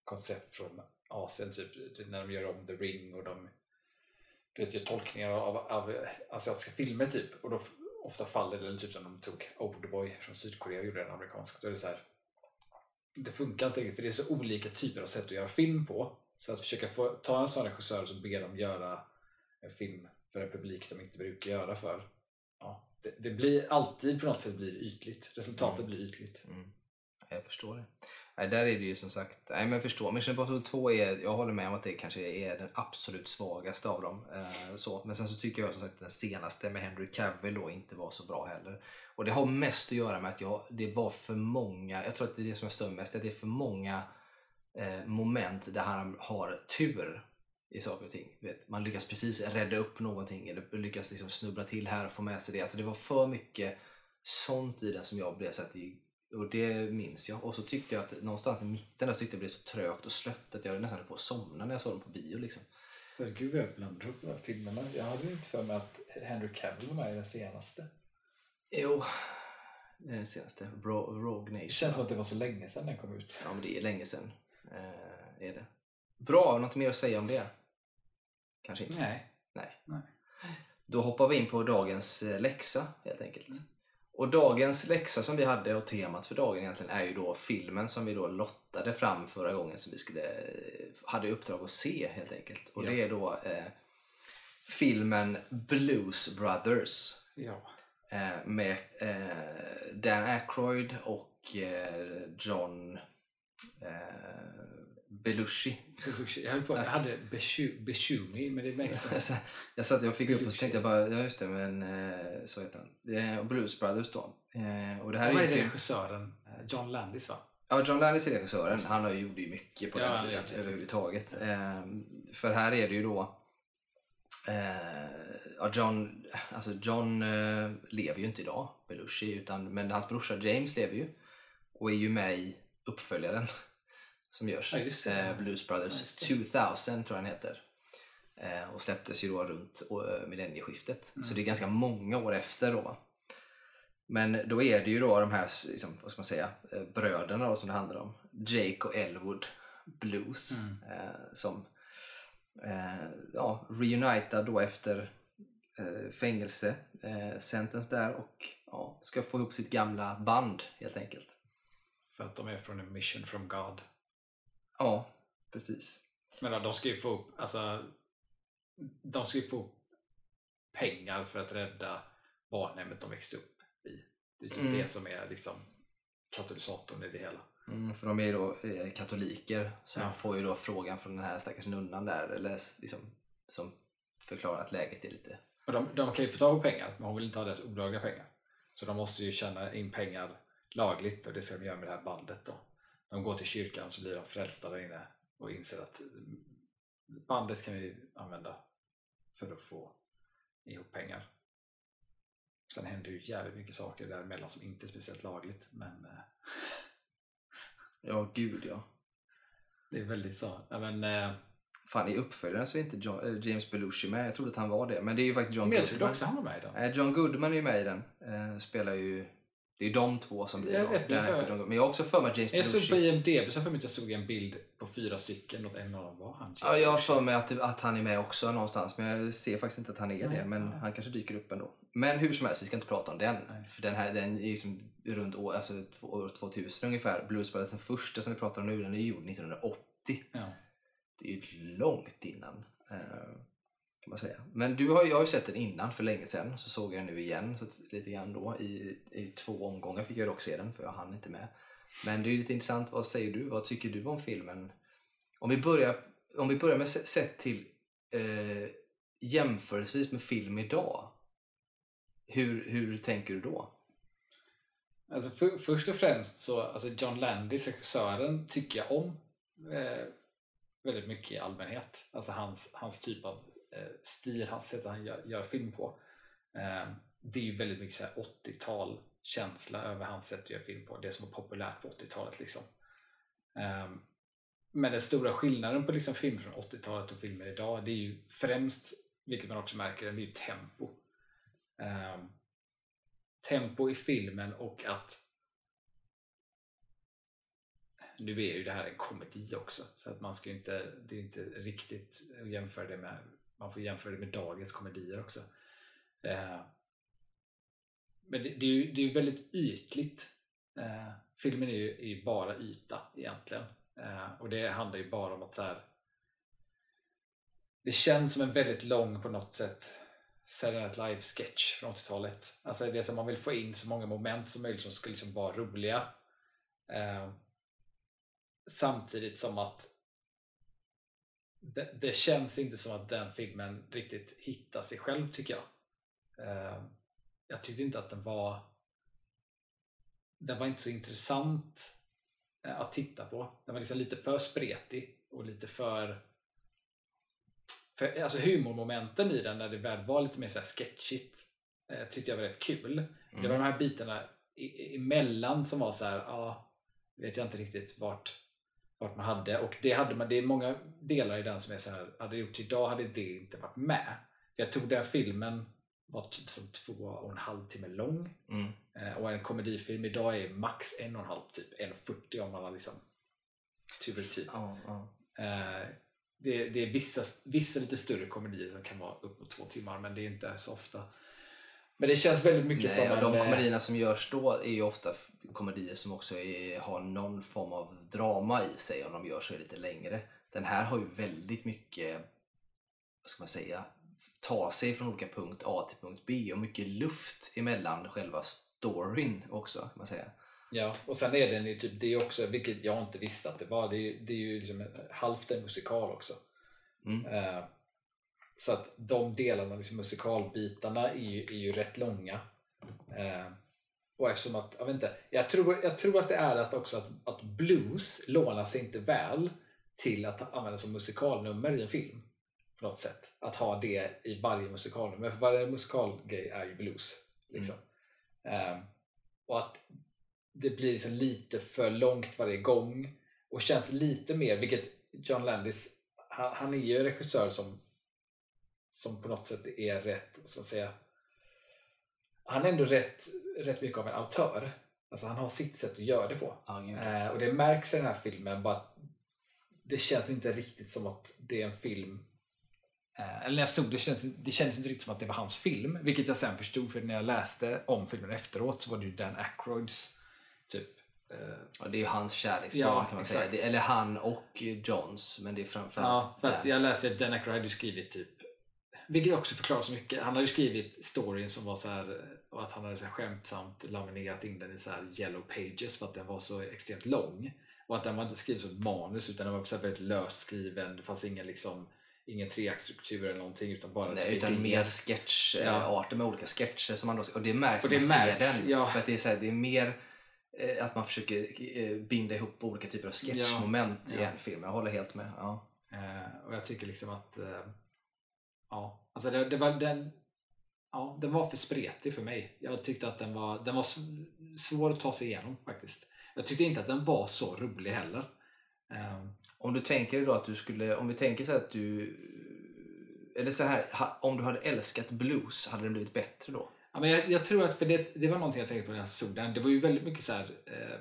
koncept från Asien, typ, typ när de gör om The Ring och de du vet, gör tolkningar av, av asiatiska filmer typ och då ofta faller det, eller typ som de tog Oldboy från Sydkorea och gjorde den amerikansk. Då är det så här, det funkar inte riktigt för det är så olika typer av sätt att göra film på. Så att försöka få, ta en sån regissör och så be dem göra en film för en publik de inte brukar göra för. Ja, det, det blir alltid på något sätt blir ytligt. Resultatet Mm. blir ytligt. Mm. Jag förstår det. Nej, där är det ju som sagt, nej men jag. Mission Impossible 2 är, jag håller med om att det kanske är den absolut svagaste av dem. Eh, så. Men sen så tycker jag som sagt att den senaste med Henry Cavill då inte var så bra heller. Och det har mest att göra med att jag, det var för många, jag tror att det är det som jag stör mest, att det är för många eh, moment där han har tur i saker och ting. Vet, man lyckas precis rädda upp någonting eller lyckas liksom snubbla till här och få med sig det. Alltså det var för mycket sånt i den som jag blev så att det, och det minns jag. Och så tyckte jag att någonstans i mitten där så tyckte jag det blev så trögt och slött att jag nästan höll på att somna när jag såg den på bio. Liksom. Så gud vad jag blandar upp de här filmerna. Jag hade inte för mig att Henry Cavill var med i den senaste. Jo, det är den senaste. Ro- Rogue Nation. Det känns som att det var så länge sedan den kom ut. Ja, men det är länge sedan. Eh, är det. Bra, något mer att säga om det? Kanske inte. Nej. Nej. Nej. Då hoppar vi in på dagens eh, läxa helt enkelt. Mm. Och dagens läxa som vi hade och temat för dagen egentligen är ju då filmen som vi då lottade fram förra gången som vi skulle, hade i uppdrag att se helt enkelt. Och Ja. det är då eh, filmen Blues Brothers Ja. eh, med eh, Dan Aykroyd och eh, John eh, Belushi. Jag höll på, jag hade Beshu- Beshumi, men det märks Jag sa- jag satt jag fick upp och så Belushi. tänkte jag bara, ja just det, men eh, så heter han. Blues Brothers då. Eh, och det här Vad är är det regissören? Eh, John Landis va? Ja, John Landis är regissören. Han har gjort ju mycket på Ja, den tiden överhuvudtaget. Eh, för här är det ju då ja, John, alltså John lever ju inte idag, Belushi, utan, men hans brorsa James lever ju och är ju med i uppföljaren som görs. Ja, eh, Blues Brothers Ja, just det. 2000 tror jag den heter. Eh, och släpptes ju då runt eh, millennieskiftet. Mm. Så det är ganska många år efter då. Men då är det ju då de här liksom, vad ska man säga, eh, bröderna då, som det handlar om. Jake och Elwood Blues. Mm. Som ja, reunitad då efter eh, fängelse, sentence där och ja, ska få ihop sitt gamla band helt enkelt. För att de är från en mission from God. Ja, precis. Men de ska ju få upp, alltså, de ska ju få pengar för att rädda barnhemmet de växte upp i. Det är typ Mm. det som är liksom katalysatorn i det hela. Mm, för de är ju då eh, katoliker så Ja. de får ju då frågan från den här stackars nunnan där eller liksom, som förklarar att läget är lite Och de, de kan ju få tag på pengar, men hon vill inte ha deras olagliga pengar. Så de måste ju tjäna in pengar lagligt och det ska de göra med det här bandet då. De går till kyrkan så blir de frälsta där inne och inser att bandet kan vi använda för att få ihop pengar. Sen händer ju jävligt mycket saker däremellan som inte är speciellt lagligt men eh, Ja, gud ja. det är väldigt så. Men, eh, Fan, i uppföljaren så är inte John, eh, James Belushi med. Jag trodde att han var det. Men det är ju faktiskt John men jag trodde Goodman. också han var med i den. Eh, John Goodman är ju med i den. Eh, spelar ju... Det är ju de två som blir Jag vet, men Dan för-. Men jag har också för mig att James Jag såg på IMDB så för mig att jag såg en bild på fyra stycken och en av dem var han. Ja, jag har för mig att, att han är med också någonstans. Men jag ser faktiskt inte att han är Nej, det. Men ja. han kanske dyker upp ändå. Men hur som helst, vi ska inte prata om den. Nej. För den här den är liksom runt år, alltså, år 2000 ungefär. Blues Brothers, den första som vi pratar om nu, den är gjord 1980. Ja. Det är ju långt innan. eh, kan man säga. Men du har, jag har ju sett den innan för länge sedan. Så såg jag den nu igen så lite grann då. I, I två omgångar fick jag dock se den för jag hann inte med. Men det är ju lite intressant. Vad säger du? Vad tycker du om filmen? Om vi börjar, om vi börjar med sett till eh, jämförelsevis med film idag. Hur, hur tänker du då? Alltså för, först och främst så, alltså John Landis, regissören, tycker jag om eh, väldigt mycket i allmänhet. Alltså hans, hans typ av Eh, stil, hans sätt att han gör, gör film på. Eh, det är ju väldigt mycket så här 80-tal känsla över hans sätt att göra film på. Det som var populärt på 80-talet liksom. Eh, men den stora skillnaden på liksom film från 80-talet och filmer idag, det är ju främst, vilket man också märker, det är ju tempo. Tempo i filmen och att nu är ju det här en komedi också så att man ska ju inte, det är inte riktigt att jämföra det med man får jämföra det med dagens komedier också eh, men det, det är ju det är ju väldigt ytligt eh, filmen är ju, är ju bara yta egentligen eh, och det handlar ju bara om att så här det känns som en väldigt lång på något sätt Saturday Night Live sketch från 80-talet. Alltså det som man vill få in så många moment som möjligt som ska liksom vara roliga. Eh, samtidigt som att det, det känns inte som att den filmen riktigt hittar sig själv tycker jag. Eh, jag tyckte inte att den var den var inte så intressant eh, att titta på. Den var liksom lite för spretig och lite för för alltså humormomenten i den när det väl var lite mer så här sketchigt eh, tyckte jag var rätt kul. Det var de här bitarna i- emellan som var så här, ja, vet jag inte riktigt vart, vart man hade. Och det hade man, det är många delar i den som är så här, hade det gjorts idag hade det inte varit med. Jag tog den filmen, var typ som två och en halv timme lång. Mm. Eh, och en komedifilm idag är max en och en halv, typ 1.40 om man har liksom tur tid. Ja, ja. Eh, det, det är vissa, vissa lite större komedier som kan vara upp mot två timmar men det är inte så ofta. Men det känns väldigt mycket Nej, som och de en... eh, komedierna som görs då är ju ofta komedier som också är, har någon form av drama i sig om de gör så lite längre. Den här har ju väldigt mycket, vad ska man säga, ta sig från olika punkt A till punkt B och mycket luft emellan själva storyn också kan man säga. Ja, och sen är den ju typ det också, vilket jag inte visste att det var, det är, det är ju liksom en- halvt en musikal också. Mm. Eh, så att de delarna, liksom musikalbitarna, är ju, är ju rätt långa. Eh, och eftersom att, jag vet inte, jag tror, jag tror att det är att också att, att blues lånar sig inte väl till att använda som musikalnummer i en film. På något sätt. Att ha det i varje musikalnummer. För varje musikalgrej är ju blues. Liksom. Eh, och att det blir liksom lite för långt varje gång och känns lite mer, vilket John Landis, han, han är ju en regissör som som på något sätt är rätt, ska säga, han är ändå rätt, rätt mycket av en autör. Alltså han har sitt sätt att göra det på. Gud. Eh, och det märks i den här filmen bara det känns inte riktigt som att det är en film eh, eller när jag såg det kändes det kändes inte riktigt som att det var hans film. Vilket jag sen förstod för när jag läste om filmen efteråt så var det ju Dan Aykroyds typ eh, Ja, det är ju hans kärleksbarn Ja, kan man exakt. säga. Det, eller han och Johns, men det är framförallt Ja, för att Dan. jag läste att Dan Aykroyd hade skrivit typ vilket också förklarar så mycket. Han hade ju skrivit storyn som var så här och att han hade så här skämtsamt laminerat in den i så här yellow pages för att den var så extremt lång. Och att den var inte skriven som ett manus utan den var så här väldigt löst skriven. Det fanns ingen liksom ingen treaktstruktur eller någonting utan bara Nej, utan mer sketcharter med olika sketcher som man då, och det märks Och när det man märks, ser den. ja. För att det är, så här, det är mer eh, att man försöker eh, binda ihop olika typer av sketchmoment i Ja. en film. Jag håller helt med. Ja. Eh, och jag tycker liksom att eh, ja, alltså det, det var den ja, den var för spretig för mig. Jag tyckte att den var, den var svår att ta sig igenom faktiskt. Jag tyckte inte att den var så rolig heller. Eh, Om du tänker dig då att du skulle, om vi tänker så att du eller så här, om du hade älskat blues, hade den blivit bättre då? ja, men jag, jag tror att, för det, det var någonting jag tänkte på när jag såg den. Det var ju väldigt mycket så här, eh,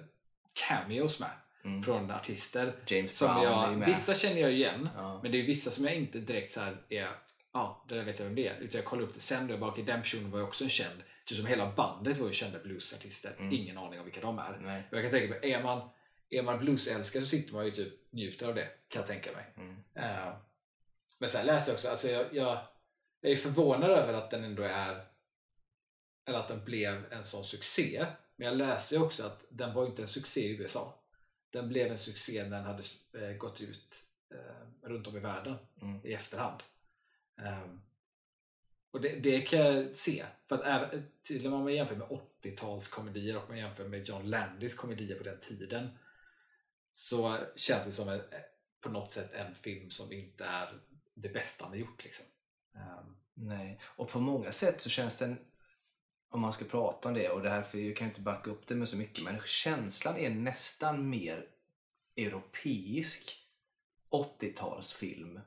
cameos med Mm. från artister. James Som Brown är jag, med. vissa känner jag igen, Ja. men det är vissa som jag inte direkt så här är ja, det där vet jag vem det är. Utan jag kollar upp det sen och jag bara, den personen var ju också en känd. Typ som hela bandet var ju kända bluesartister. Mm. Ingen aning om vilka de är. Nej. Och jag kan tänka mig, är man, är man bluesälskare så sitter man ju typ njuter av det, kan jag tänka mig. Mm. Eh, men sen läste jag också, alltså jag, jag, jag är förvånad över att den ändå är eller att den blev en sån succé. Men jag läste ju också att den var ju inte en succé i USA. Den blev en succé när den hade eh, gått ut eh, runt om i världen Mm. i efterhand. Um, och det, det kan jag se. För att även, till och med om man jämför med 80-talskomedier och man jämför med John Landis komedier på den tiden så känns det som en, eh, på något sätt en film som inte är det bästa han har gjort. Liksom. Um, Nej, och på många sätt så känns den, om man ska prata om det, och därför kan jag kan inte backa upp det med så mycket, men känslan är nästan mer europeisk 80-talsfilm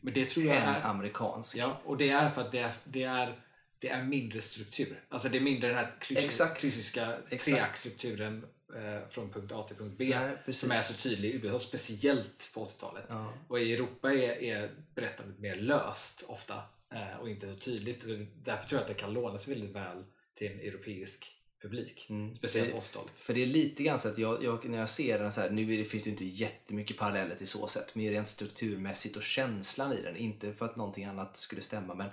men det tror jag är, amerikansk. Ja, och det är för att det är, det är, det är mindre struktur. Alltså det är mindre den här klassiska treaktstrukturen eh, från punkt A till punkt B. Nej, som är så tydlig i USA, speciellt på 80-talet. Ja. Och i Europa är, är berättandet mer löst ofta eh, och inte så tydligt. Därför tror jag att det kan låna sig väldigt väl till en europeisk publik. Mm. Speciellt på Det- 80-talet. För det är lite grann så att jag, jag, när jag ser den så här, nu det, finns det ju inte jättemycket paralleller till så sätt, men rent strukturmässigt och känslan i den, inte för att någonting annat skulle stämma, men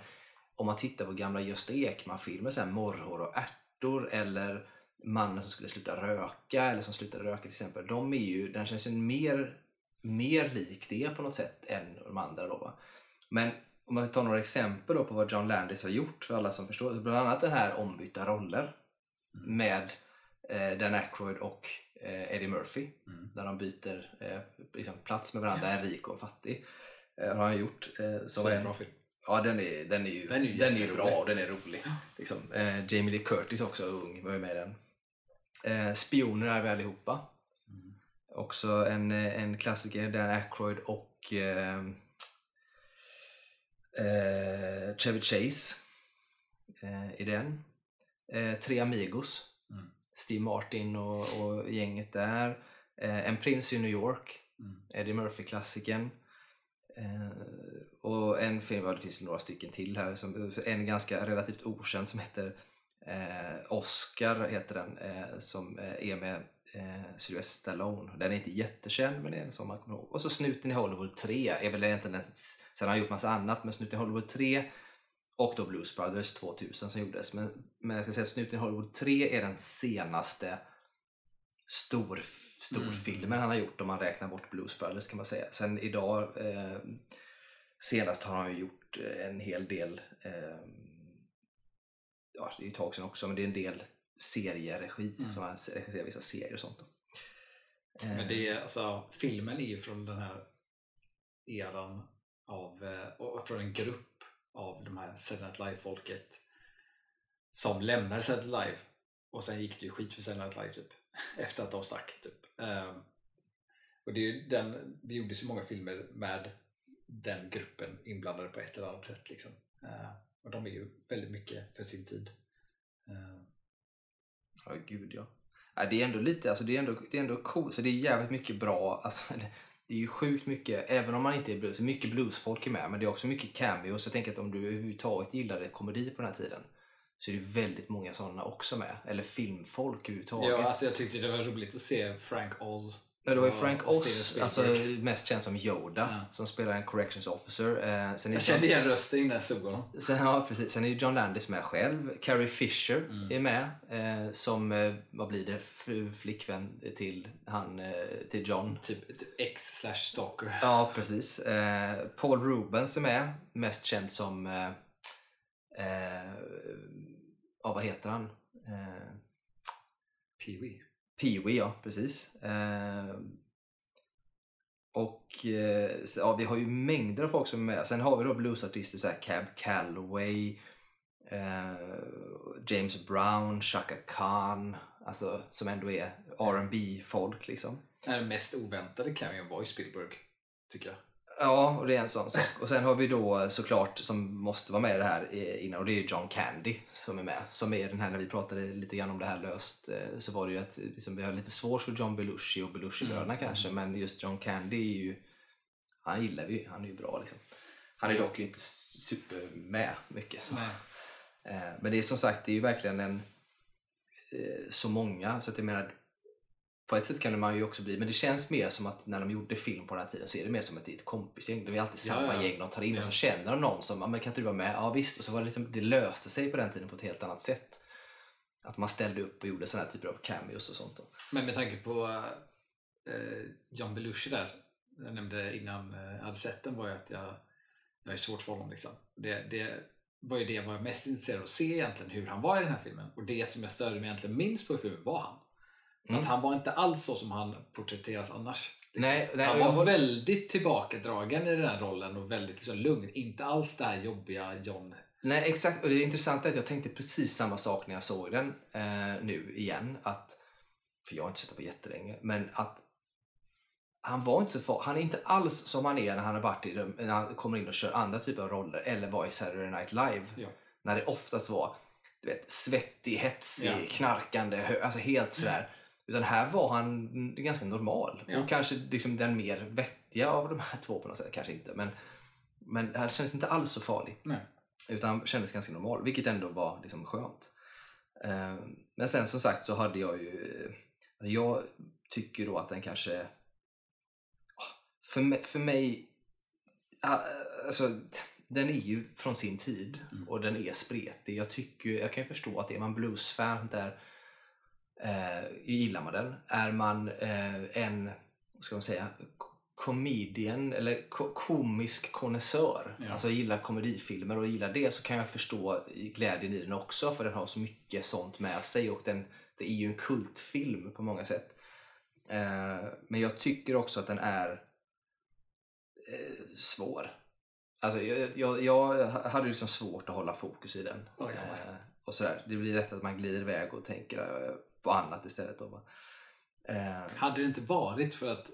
om man tittar på gamla Gösta Ekman-filmer, så här Morrhår och ärtor eller Mannen som skulle sluta röka eller som slutade röka till exempel, de är ju, den känns ju mer, mer lik det på något sätt än de andra då. Va? Men om man ska ta några exempel då på vad John Landis har gjort för alla som förstår, bland annat den här ombytta roller med eh, Dan Aykroyd och eh, Eddie Murphy. Mm. Där de byter eh, liksom plats med varandra, en rik och en fattig. Eh, har han gjort. Eh, som Så en, bra film. ja, den är, den är ju, Den är ju den är ju bra och den är rolig. Liksom. Eh, Jamie Lee Curtis också, ung, var ju med i den. Eh, Spioner är vi allihopa. Mm. Också en, eh, en klassiker, Dan Aykroyd och eh, eh, Chevy Chase eh, i den. Eh, Tre Amigos, Mm. Steve Martin och, och gänget där. Eh, en prins i New York, Mm. Eddie Murphy-klassikern. Eh, och en film, det finns några stycken till här, som, en ganska relativt okänd som heter eh, Oscar, heter den, eh, som eh, är med eh, Sylvester Stallone. Den är inte jättekänd men det är en som man kommer ihåg. Och så Snuten i Hollywood 3 är väl egentligen en, sen har han gjort massa annat, men Snuten i Hollywood 3 och då Blues Brothers 2000 som gjordes. Men, men jag ska säga att Snuten i Hollywood 3 är den senaste stor, storfilmen Mm. han har gjort om man räknar bort Blues Brothers kan man säga. Sen idag, eh, senast har han ju gjort eh, en hel del, eh, ja det är ju ett tag sedan också, men det är en del serieregi Mm. som han regisserar vissa serier och sånt. Då. Eh, Men det är, alltså, filmen är ju från den här eran av, eh, och från en grupp av de här Saturday Night Live-folket som lämnade Saturday Night Live och sen gick det ju skit för Saturday Night Live typ efter att de stack. Typ. Ehm, och det, är ju den, det gjordes ju många filmer med den gruppen inblandade på ett eller annat sätt. Liksom. Ehm, och de är ju väldigt mycket för sin tid. Ehm. Ja, gud ja. ja. Det är ändå lite, alltså det är ändå, det är ändå coolt, så det är jävligt mycket bra, alltså, det, är ju sjukt mycket, även om man inte är blues, mycket bluesfolk är med, men det är också mycket cameos. Jag tänker att om du överhuvudtaget gillade komedi på den här tiden så är det väldigt många sådana också med. Eller filmfolk överhuvudtaget. Ja, alltså jag tyckte det var roligt att se Frank Oz. Det var ju Frank Oz, alltså mest känd som Yoda, Ja. som spelar en corrections officer. Eh, sen, är Jag kände igen rösten jag såg honom. sen, ja, precis. sen är ju John Landis med själv. Carrie Fisher Mm. är med, eh, som, eh, vad blir det, fru, flickvän till, han, eh, till John. Typ ett ex slash stalker. Ja, precis. Eh, Paul Rubens är med, mest känd som, eh, ja vad heter han? Eh, Pee-wee. Pee-Wee, ja precis. Eh, och eh, ja, vi har ju mängder av folk som är med. Sen har vi då bluesartister som Cab Calloway, eh, James Brown, Chaka Khan, alltså som ändå är R&B folk liksom. Den mest oväntade kan var ju Spielberg, tycker jag. Ja, och det är en sån sak. Och sen har vi då såklart som måste vara med i det här eh, innan och det är John Candy som är med. Som är den här när vi pratade lite grann om det här löst eh, så var det ju att liksom, vi har lite svårt för John Belushi och Belushi-bröderna Mm. kanske men just John Candy är ju han gillar vi ju, han är ju bra liksom. Han är dock ju inte super med mycket. Så. Eh, Men det är som sagt, det är ju verkligen en eh, så många så att jag menar på ett sätt kan man ju också bli, men det känns mer som att när de gjorde film på den här tiden så är det mer som att det är ett kompisgäng. Det är alltid Ja, samma ja. gäng de tar in och så Ja. känner de någon som, ja men kan inte du vara med? Ja visst, och så var det liksom, det löste sig på den tiden på ett helt annat sätt. Att man ställde upp och gjorde sådana här typer av cameos och sånt. Då. Men med tanke på eh, John Belushi där, jag nämnde innan eh, jag hade sett den var ju att jag, jag är svårt för honom. Liksom. Det, det var ju det jag var mest intresserad av att se egentligen, hur han var i den här filmen. Och det som jag störde mig egentligen minst på i filmen var han. Mm. Att han var inte alls så som han porträtteras annars. liksom. Nej, nej, han jag var håller- väldigt tillbakadragen i den här rollen och väldigt liksom, lugn. Inte alls det här jobbiga John. Nej exakt, och det intressanta är att jag tänkte precis samma sak när jag såg den eh, nu igen. Att, för jag har inte sett den på jättelänge, men att han var inte så far, Han är inte alls som han är när han har varit i när han kommer in och kör andra typer av roller eller var i Saturday Night Live. Ja. När det oftast var du vet, svettig, hetsig, Ja. knarkande, alltså helt sådär. Utan här var han ganska normal. Ja. Och kanske liksom den mer vettiga av de här två på något sätt. Kanske inte. Men, men han kändes inte alls så farlig. Nej. Utan kändes ganska normal, vilket ändå var liksom skönt. Eh, Men sen som sagt så hade jag ju... eh, Jag tycker då att den kanske... För mig, för mig ah, alltså, den är ju från sin tid Mm. och den är spretig. Jag, tycker, jag kan ju förstå att är man bluesfan där eh, gillar man den. Är man eh, en, vad ska man säga, comedian eller ko- komisk konnässör, Ja. alltså gillar komedifilmer och gillar det så kan jag förstå glädjen i den också för den har så mycket sånt med sig och den, det är ju en kultfilm på många sätt. Eh, men jag tycker också att den är eh, svår. Alltså, jag, jag, jag hade liksom svårt att hålla fokus i den. Ja, jag med. Eh, och sådär. Det blir lätt att man glider iväg och tänker på annat istället. Då, va? Eh, Hade det inte varit för att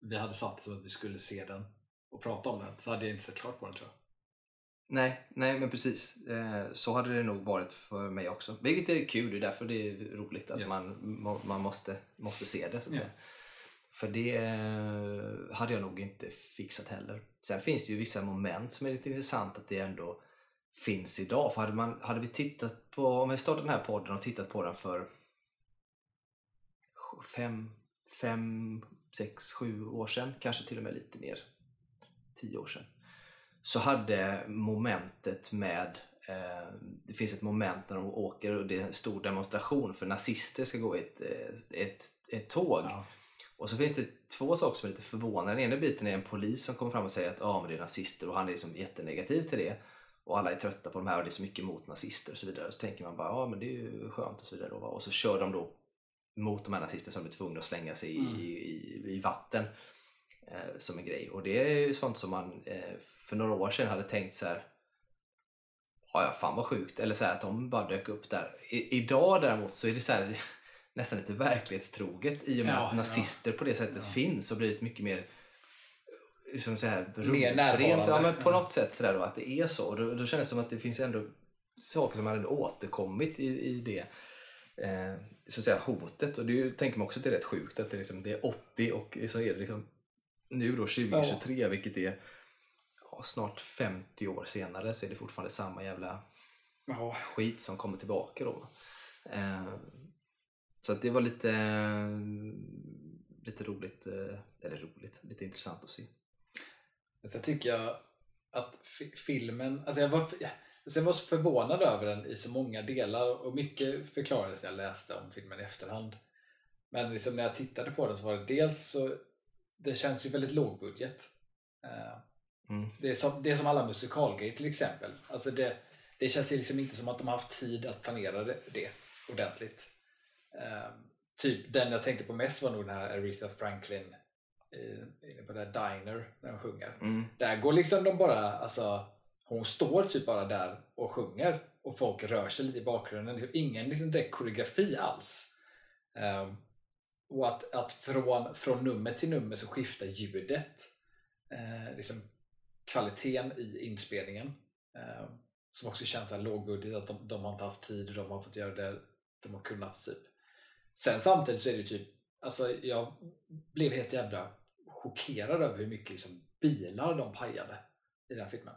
vi hade satt så att vi skulle se den och prata om den så hade jag inte sett klart på den tror jag. nej, nej, men precis. Eh, så hade det nog varit för mig också. Vilket är kul, det är därför det är roligt att Ja. man, må- man måste, måste se det. Så att Ja. säga. För det eh, hade jag nog inte fixat heller. Sen finns det ju vissa moment som är lite intressant att det ändå finns idag. För hade, man, hade vi tittat på, om vi startade den här podden och tittat på den för fem, fem, sex, sju år sedan, kanske till och med lite mer, tio år sedan, så hade momentet med eh, det finns ett moment när de åker och det är en stor demonstration för nazister ska gå i ett, eh, ett, ett tåg. Ja. Och så finns det två saker som är lite förvånande. Den ena biten är en polis som kommer fram och säger att ah, men det är nazister och han är liksom jättenegativ till det. Och alla är trötta på de här och det är så mycket mot nazister och så vidare. Så tänker man bara, ja ah, men det är ju skönt och så vidare. Och så kör de då mot de här nazisterna som är tvungna att slänga sig Mm. i, i, i vatten. Eh, som en grej. Och det är ju sånt som man eh, för några år sedan hade tänkt så här. Ja, ja, fan vad sjukt. Eller så här, att de bara dök upp där. I, idag däremot så är det så här, nästan lite verklighetstroget i och med Ja, att nazister på det sättet Ja. finns och blivit mycket mer liksom så här, Mer närvarande. Ja, men på Ja. något sätt så där då, att det är så. Och då, då känns det som att det finns ändå saker som ändå återkommit i, i det eh, så att säga, hotet. Och det ju- tänker man också att det är rätt sjukt att det, är liksom, det är 80 och så är det liksom nu då 2023 vilket är ja, snart 50 år senare så är det fortfarande samma jävla Ja. skit som kommer tillbaka då. Eh, så att det var lite, lite roligt, eh, eller roligt, lite intressant att se. Sen tycker jag att fi- filmen, alltså jag var, jag, alltså jag var så förvånad över den i så många delar och mycket förklarades jag läste om filmen i efterhand. Men liksom när jag tittade på den så var det dels så, det känns ju väldigt lågbudget. Eh, Mm. Det är, som, det är som alla musikalgrejer till exempel. Alltså det, det känns liksom inte som att de har haft tid att planera det, det ordentligt. Eh, typ den jag tänkte på mest var nog den här Aretha Franklin eh, inne på det där Diner när de sjunger. Mm. Där går liksom de bara, alltså hon står typ bara där och sjunger och folk rör sig lite i bakgrunden. Liksom ingen liksom direkt koreografi alls. Um, och att, att från, från nummer till nummer så skiftar ljudet. Uh, liksom kvaliteten i inspelningen. Eh, som också känns så här lågbudget, att de, de har inte haft tid och de har fått göra det de har kunnat. typ. Sen samtidigt så är det typ, alltså jag blev helt jävla chockerad över hur mycket liksom, bilar de pajade i den här filmen.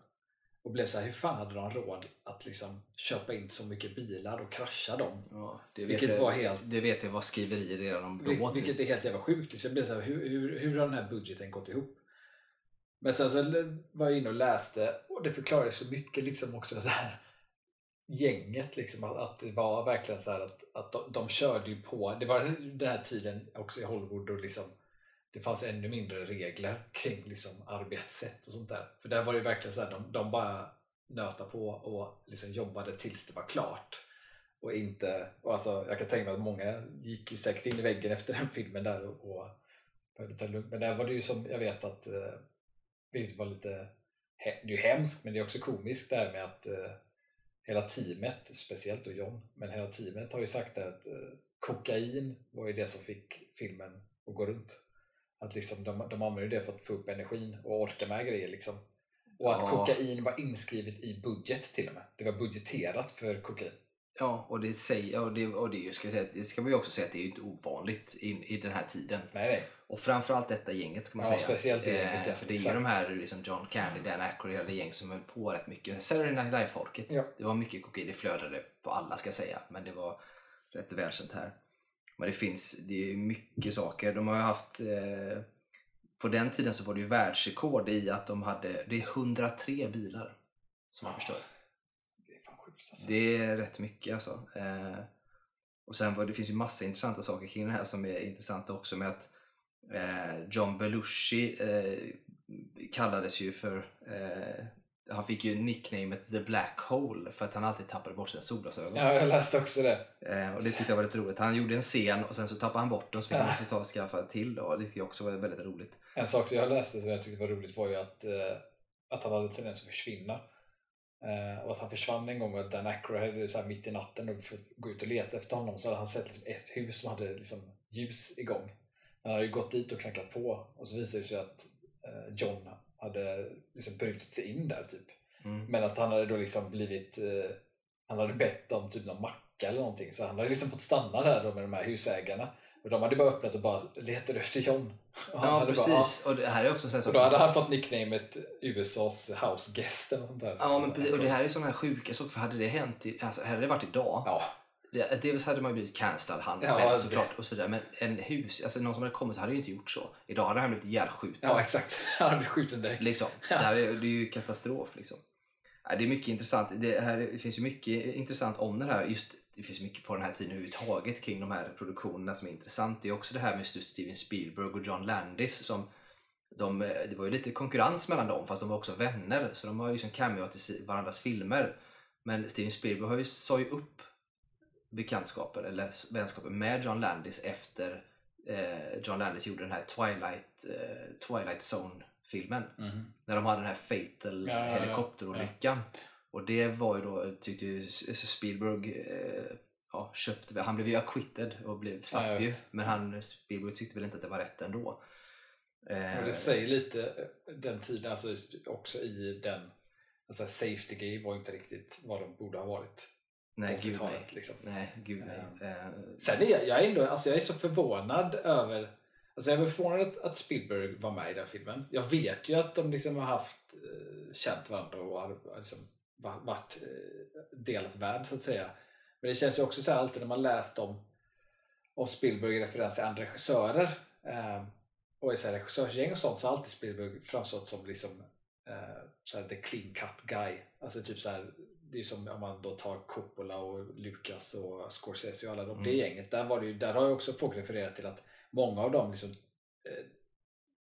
Och blev så här, hur fan hade de råd att liksom köpa in så mycket bilar och krascha dem? Ja, det Vilket jag, var helt- Det vet jag var skriverier redan om då. Vil- vilket typ. är helt jävla sjukt. Liksom, jag blev så här, hur, hur, hur har den här budgeten gått ihop? Men sen så var jag inne och läste och det förklarar så mycket liksom också så här gänget liksom att, att det var verkligen så att, att de, de körde ju på. Det var den här tiden också i Hollywood och liksom det fanns ännu mindre regler kring liksom arbetssätt och sånt där. För där var det verkligen så här, de, de bara nöta på och liksom jobbade tills det var klart. Och inte, och alltså, jag kan tänka mig att många gick ju säkert in i väggen efter den filmen där och, och behövde ta det lugnt. Men där var det ju som jag vet att, eh, vilket var lite, det är ju hemskt men det är också komiskt det här med att eh, hela teamet, speciellt då John, men hela teamet har ju sagt att eh, kokain var ju det som fick filmen att gå runt. Att liksom de, de använder det för att få upp energin och orka med grejer liksom. Och att Ja. kokain var inskrivet i budget till och med. Det var budgeterat för kokain. Ja, och det, säger, och det, och det, ska, vi säga, det ska man ju också säga att det är inte ovanligt i, i den här tiden. Nej, nej. Och framförallt detta gänget ska man Ja, säga. speciellt det gänget, ja. För det är ju de här liksom John Candy, Dan Aykroyd, hela det gäng som höll på rätt mycket. Saturday Night Live-folket. Ja. Det var mycket kokain, det flödade på alla ska jag säga. Men det var rätt välkänt här. Men det finns, det är mycket saker. De har ju haft eh, på den tiden så var det ju världsrekord i att de hade, det är 103 bilar som man förstör. Det är fan sjukt alltså. Det är rätt mycket alltså. Eh, och sen var det finns ju massa intressanta saker kring det här som är intressanta också med att eh, John Belushi eh, kallades ju för han fick ju nicknamet The Black Hole för att han alltid tappade bort sina solglasögon. Ja, jag läste också det. Eh, och det tyckte jag var lite roligt. Han gjorde en scen och sen så tappade han bort dem så fick han ta och skaffa till då. Det tyckte jag också var väldigt roligt. En sak som jag läste som jag tyckte var roligt var ju att, eh, att han hade tendens att försvinna. Eh, och att han försvann en gång och att Dan Aykroyd hade så här mitt i natten och för att gå ut och leta efter honom så hade han sett liksom ett hus som hade liksom ljus igång. Han hade ju gått dit och knackat på och så visade det sig att eh, John hade liksom brutit sig in där typ. Mm. Men att han hade då liksom blivit eh, han hade bett om typ någon macka eller någonting så han hade liksom fått stanna där då med de här husägarna. Och de hade bara öppnat och bara letat efter John. Och Ja, precis. Bara, Och det här är också sån här och då hade han fått nicknamet USAs house guest eller sånt där. Ja, men precis. Och det här är sådana här sjuka saker. För hade det hänt, i, alltså, hade det varit idag. Ja, Det, dels hade man blivit cancellad, han Ja, det- såklart. Och så vidare. Men en hus, alltså någon som hade kommit hade ju inte gjort så. Idag hade han blivit ihjälskjuten. ja exakt. Han hade blivit skjuten direkt. Liksom. Ja. Det, här är, det är ju katastrof. Liksom. Det är mycket intressant. Det, här, det finns ju mycket intressant om det här. Just, det finns mycket på den här tiden överhuvudtaget kring de här produktionerna som är intressant. Det är också det här med just Steven Spielberg och John Landis. Som de, det var ju lite konkurrens mellan dem fast de var också vänner. Så de har ju liksom cameoat i varandras filmer. Men Steven Spielberg har ju, sa ju upp bekantskapen eller vänskapen med John Landis efter eh, John Landis gjorde den här Twilight, eh, Twilight Zone-filmen. Mhm. När de hade den här fatal Ja, ja, ja. helikopterolyckan. Och det var ju då, tyckte ju Spielberg, eh, ja, köpte, han blev ju acquitted och blev, slapp ju. Men han, Spielberg tyckte väl inte att det var rätt ändå. Eh, Och det säger lite eh, den tiden, alltså också i den alltså safety gay var inte riktigt vad de borde ha varit. Nej, gud nej. 80-talet, Liksom. Nej, gud nej. Eh, Sen är jag, jag, är ändå, alltså jag är så förvånad över Alltså jag är förvånad att, att Spielberg var med i den filmen. Jag vet ju att de liksom har haft eh, känt varandra och har liksom va- varit eh, delat värld så att säga. Men det känns ju också så här alltid när man läst om, om Spielberg i referens till andra regissörer eh, och i så här regissörsgäng och sånt så har alltid Spielberg framstått som liksom eh, så här the clean cut guy. Alltså typ så här, det är som om man då tar Coppola och Lucas och Scorsese och alla de, Mm. det gänget. Där, var det ju, där har ju också folk refererat till att många av dem liksom, eh,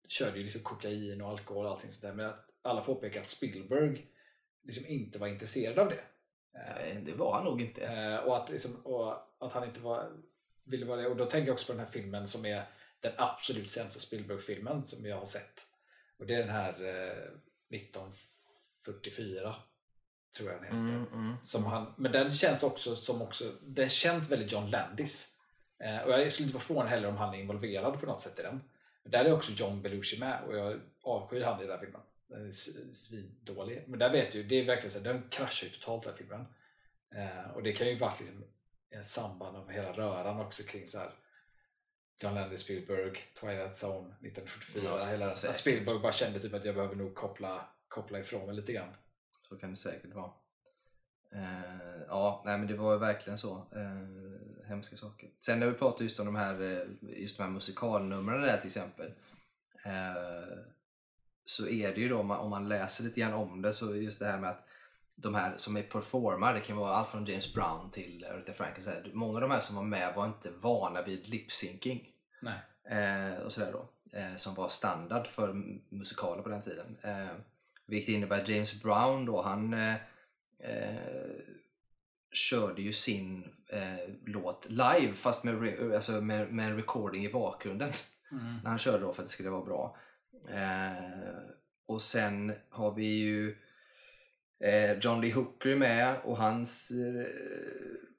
körde ju liksom kokain och alkohol och allting sånt där. Men att alla påpekar att Spielberg liksom inte var intresserad av det. Nej, det var han nog inte. Eh, och, att, liksom, och att han inte var, ville vara det. Och då tänker jag också på den här filmen som är den absolut sämsta Spielberg-filmen som jag har sett. Och det är den här eh, 1944 tror jag den heter. Mm, mm. Som han, men den känns också som också, den känns väldigt John Landis. Eh, och jag skulle inte vara förvånad heller om han är involverad på något sätt i den. Men där är också John Belushi med och jag avskyr han i den här filmen. Den är svindålig. Men där vet du, det är verkligen så här, den kraschar ju totalt den här filmen. Eh, och det kan ju varit liksom en samband av hela röran också kring så här John Landis, Spielberg, Twilight Zone 1944. Ja, hela, att Spielberg bara kände typ att jag behöver nog koppla, koppla ifrån mig lite grann. Så kan det säkert vara. Eh, ja, nej men det var verkligen så. Eh, hemska saker. Sen när vi pratar just om de här, eh, just de här musikalnumren där till exempel. Eh, så är det ju då, om man, om man läser lite grann om det, så just det här med att de här som är performar, det kan vara allt från James Brown till Aretha Franklin. Så här, många av de här som var med var inte vana vid lip-syncing. Eh, och sådär då. Eh, som var standard för musikaler på den tiden. Eh, vilket innebär att James Brown då, han eh, eh, körde ju sin eh, låt live fast med, re- alltså med, med en recording i bakgrunden. När han körde då för att det skulle vara bra. Eh, och sen har vi ju eh, John Lee Hooker med och hans eh,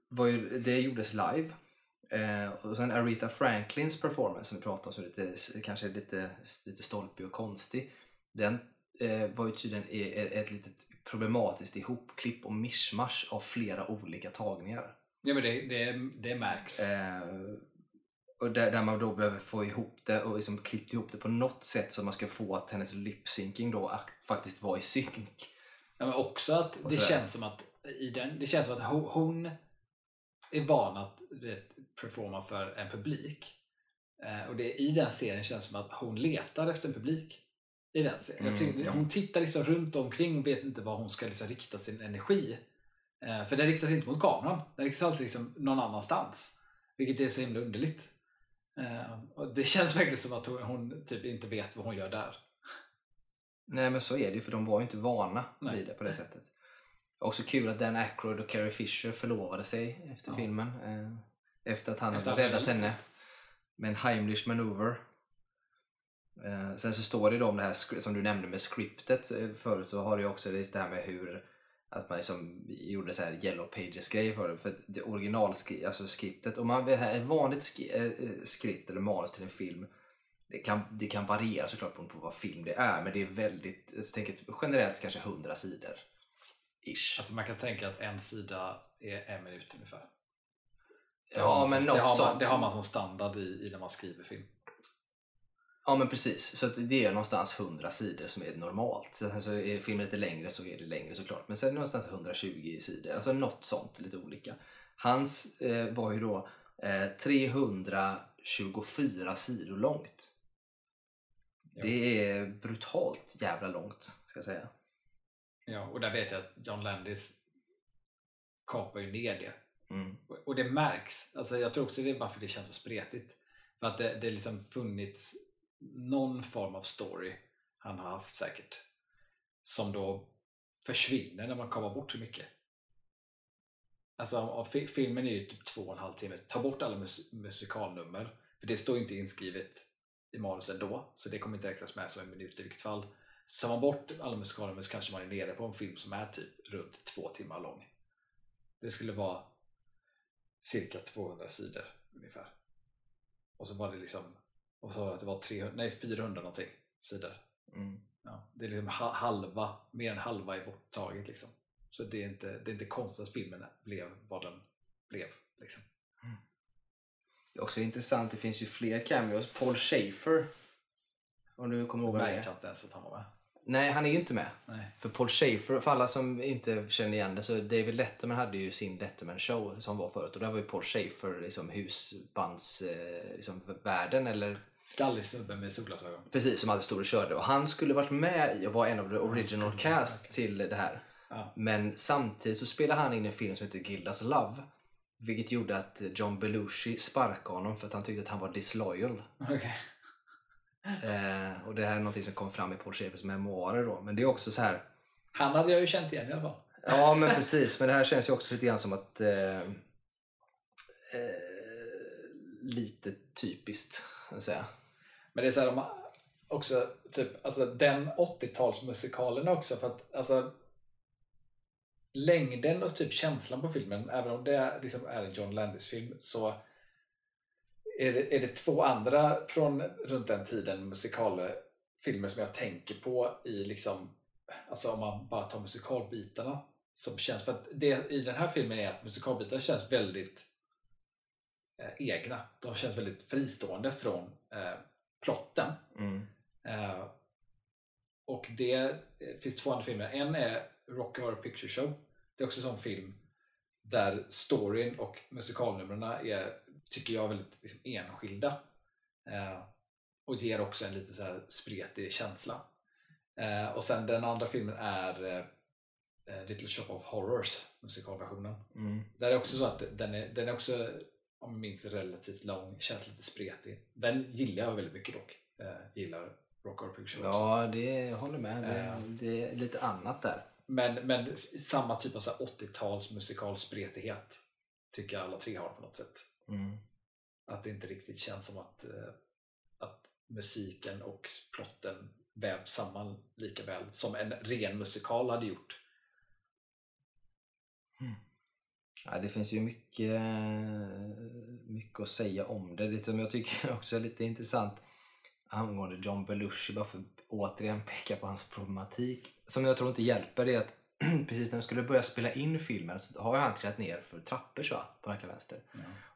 var ju, det gjordes live. Eh, och sen Aretha Franklins performance som vi pratade om som lite, kanske är lite, lite stolpig och konstig. Den eh, var ju tydligen ett litet problematiskt ihopklipp och mischmasch av flera olika tagningar. Ja men det, det, det märks. Eh, och där, där man då behöver få ihop det och liksom klippt ihop det på något sätt så man ska få att hennes lip-syncing då ak- faktiskt var i synk. Ja, men också att det känns som att i den, det känns som att hon, är van att vet, performa för en publik. Eh, och det, i den serien känns det som att hon letar efter en publik. I den serien. Jag tycker, Mm. Hon tittar liksom runt omkring och vet inte var hon ska liksom rikta sin energi. Eh, för den riktas inte mot kameran. Den riktas alltid liksom någon annanstans. Vilket är så himla underligt. Eh, och det känns verkligen som att hon, hon typ inte vet vad hon gör där. Nej men så är det ju för de var ju inte vana Nej. vid det på det sättet. Också kul att Dan Aykroyd och Carrie Fisher förlovade sig efter Ja. filmen. Eh, efter att han Efter hade räddat henne med en Heimlich manöver. Eh, sen så står det då om det här som du nämnde med scriptet eh, förut så har ju också det här med hur att man liksom gjorde så här yellow pages grejer för det. För det originalskriptet, alltså skriptet, om man vill ha ett vanligt eh, skript eller manus till en film det kan, det kan variera såklart beroende på vad film det är men det är väldigt, jag tänker generellt kanske 100 sidor. Ish. Alltså man kan tänka att en sida är en minut ungefär. Ja, men som, något det, har man, sånt. det har man som standard i, i när man skriver film. Ja men precis, så det är någonstans 100 sidor som är normalt. Sen så är filmen lite längre så är det längre såklart. Men sen någonstans 120 sidor, alltså något sånt, lite olika. Hans eh, var ju då eh, 324 sidor långt. Ja. Det är brutalt jävla långt, ska jag säga. Ja, och där vet jag att John Landis kapar ju ner det. Mm. Och- Och det märks. Alltså jag tror också det är varför det känns så spretigt. För att det, det liksom funnits någon form av story han har haft säkert. Som då försvinner när man kommer bort så mycket. Alltså filmen är ju typ två och en halv timme. Ta bort alla mus- musikalnummer. För det står ju inte inskrivet i manuset då. Så det kommer inte räknas med som en minut i vilket fall. Så tar man bort alla musikalnummer så kanske man är nere på en film som är typ runt två timmar lång. Det skulle vara cirka 200 sidor ungefär. Och så var det liksom, och det att det var 300, nej 400 någonting sidor. Mm. Ja, det är liksom ha- halva, mer än halva är borttaget liksom. Så det är inte, det är inte konstigt att filmen blev vad den blev. Liksom. Det är också intressant, det finns ju fler cameos. Paul Schaefer, om du kommer ihåg vem det är. jag inte ens att han var med. Nej, han är ju inte med. Nej. För Paul Schaefer, för alla som inte känner igen det, så David Letterman hade ju sin Letterman show som var förut och där var ju Paul Schaefer liksom husbandsvärlden liksom, världen, eller Skallig snubbe med solglasögon. precis som alltid stod och körde och han skulle varit med och vara en av the original cast till det här. Ja. Men samtidigt så spelade han in en film som heter Gildas Love vilket gjorde att John Belushi sparkade honom för att han tyckte att han var disloyal. Okej. Eh, och det här är någonting som kom fram i Paul Schaefers memoarer då. Men det är också så här Han hade jag ju känt igen i alla fall. Ja, men precis. Men det här känns ju också lite grann som att eh, eh, lite typiskt, kan säga. Men det är så här, också, typ, alltså den 80-talsmusikalen också, för att alltså längden och typ känslan på filmen, även om det liksom är en John Landis-film, så är det, är det två andra från runt den tiden musikalfilmer som jag tänker på i liksom, alltså om man bara tar musikalbitarna som känns, för att det i den här filmen är att musikalbitarna känns väldigt eh, egna. De känns väldigt fristående från eh, plotten. Mm. Eh, och det eh, finns två andra filmer. En är Rocky Horror Picture Show. Det är också en sån film där storyn och musikalnumren är, tycker jag, väldigt liksom, enskilda. Eh, och ger också en lite så här spretig känsla. Eh, och sen den andra filmen är eh, eh, Little Shop of Horrors, musikalversionen. Mm. Där är också så att den är, den är också, om jag minns relativt lång, känns lite spretig. Den gillar jag väldigt mycket dock. Eh, gillar Rock Horror. Ja, det håller med. Det, Eh. det är lite annat där. Men, men samma typ av så här 80-tals musikalspretighet tycker jag alla tre har på något sätt. Mm. Att det inte riktigt känns som att, eh, att musiken och plotten vävs samman lika väl som en ren musikal hade gjort. Ja, det finns ju mycket, mycket att säga om det. Det som jag tycker också är lite intressant angående John Belushi, bara för att återigen peka på hans problematik, som jag tror inte hjälper, det är att precis när de skulle börja spela in filmen så har han trillat ner för trappor så, på verkligen vänster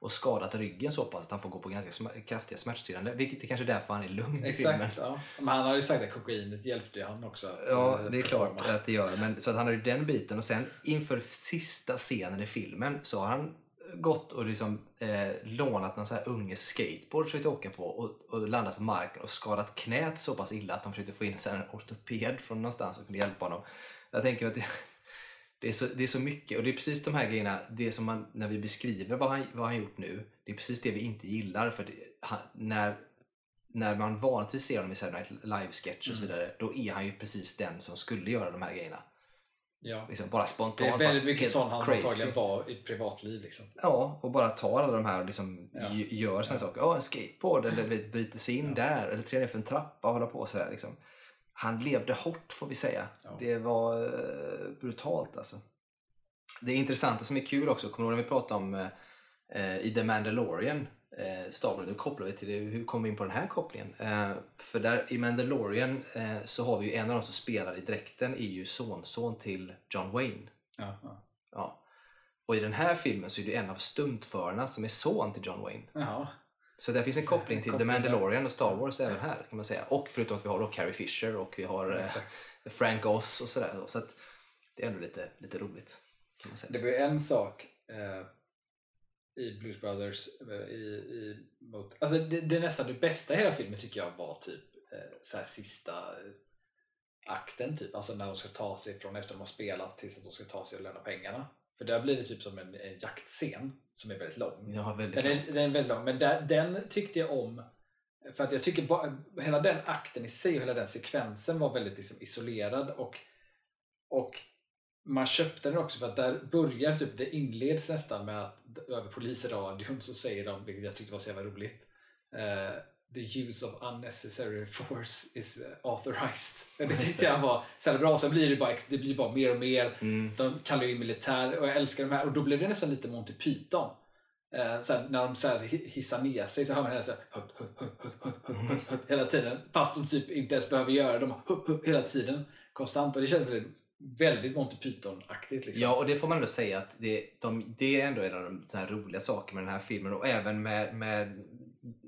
och skadat ryggen så pass att han får gå på ganska sm- kraftiga smärtstillande, vilket är kanske därför han är lugn i filmen. Exakt, ja. Men han har ju sagt att kokainet hjälpte ju han också. Ja, eh, det är klart att det gör. Men, så att han har ju den biten och sen inför sista scenen i filmen så har han gått och liksom, eh, lånat någon så här unges skateboard försökt åka på och, och landat på marken och skadat knät så pass illa att de försökte få in en ortoped från någonstans och kunde hjälpa honom. Jag tänker att det, det, är så, det är så mycket och det är precis de här grejerna, det som man, när vi beskriver vad han, vad han gjort nu, det är precis det vi inte gillar. För det, han, när, när man vanligtvis ser honom i Saturday Night Live-sketch och så Mm. vidare, då är han ju precis den som skulle göra de här grejerna. Ja. Liksom bara Det spontant. är väldigt bara mycket sån han crazy. antagligen var i privatliv. Liksom. Ja, och bara tar alla de här och liksom Ja. gör såna Ja. saker. Ja, en skateboard eller vet, byter sig in Ja. där eller ner för en trappa och håller på sådär. Liksom. Han levde hårt får vi säga. Ja. Det var eh, brutalt alltså. Det intressanta som är kul också, kommer du ihåg när vi pratade om eh, i The Mandalorian eh, Wars, då kopplar vi till det. Hur kom vi in på den här kopplingen? Eh, för där i Mandalorian eh, så har vi ju en av de som spelar i dräkten är ju sonson till John Wayne. Ja, ja. Ja. Och i den här filmen så är det en av stuntförarna som är son till John Wayne. Jaha. Så där finns en koppling till The. Mandalorian och Star Wars även här kan man säga. Och förutom att vi har då Carrie Fisher och vi har eh. Frank Oz och sådär. då. Så att det är ändå lite, lite roligt. Kan man säga. Det var ju en sak eh, i Blues Brothers eh, i, i, mot, alltså det, det är nästan det bästa i hela filmen tycker jag var typ eh, så här sista eh, akten typ, alltså när de ska ta sig från efter de har spelat tills att de ska ta sig och lämna pengarna. För där blir det typ som en, en jaktscen som är väldigt lång. Har väldigt Den är, den är väldigt lång, men där, den tyckte jag om. För att jag tycker bara, hela den akten i sig och hela den sekvensen var väldigt liksom isolerad och, och man köpte den också för att där börjar typ, det inleds nästan med att över polisradion så säger de, vilket jag tyckte var så jävla roligt eh, the use of unnecessary force is uh, authorized. Det tyckte jag var så bra. Sen blir det bara, det blir bara mer och mer. Mm. De kallar ju militär och jag älskar de här. Och då blev det nästan lite Monty Python. Eh, Sen när de så hissar ner sig så hör man hela tiden, hut, hut, hut, hela tiden. Fast de typ inte ens behöver göra det. De hela tiden. Konstant. Och det kändes väldigt Monty Python-aktigt. Liksom. Ja, och det får man ändå säga att det, de, det är ändå en av de roliga sakerna med den här filmen. Och även med, med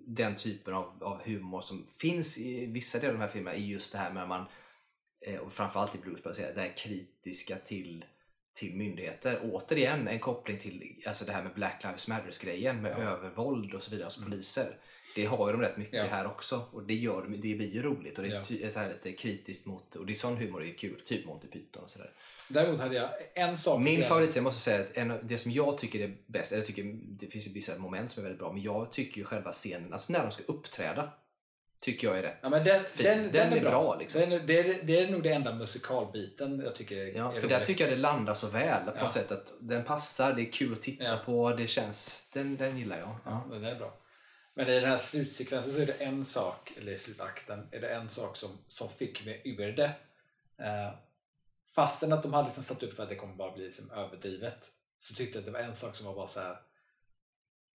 den typen av, av humor som finns i vissa delar av de här filmerna i just det här med man, eh, och framförallt i Blues det här kritiska till, till myndigheter. Återigen en koppling till alltså det här med Black Lives Matters-grejen med Ja. övervåld och så vidare, alltså Mm. poliser. Det har ju de rätt mycket Ja. här också och det, gör, de- det blir ju roligt och det är, Ja. ty, är så här lite kritiskt mot, och det är sån humor är ju kul, typ Monty Python och sådär. Däremot hade jag en sak. Min favoritscen, jag måste säga att en, det som jag tycker är bäst, eller jag tycker det finns ju vissa moment som är väldigt bra, men jag tycker ju själva scenen, alltså när de ska uppträda, tycker jag är rätt Ja, men den, fin. den, den, är bra. liksom. Den är, det, är, det är nog det enda musikalbiten jag tycker är, Ja, är för där rolig. tycker jag det landar så väl på Ja. sätt att den passar, det är kul att titta Ja. på, det känns, den, den gillar jag. Ja, den är bra. Men i den här slutsekvensen så är det en sak, eller i slutakten, är det en sak som, som fick mig ur det. Eh, fastän att de hade liksom satt upp för att det kommer bara bli liksom överdrivet så tyckte jag att det var en sak som var bara så här.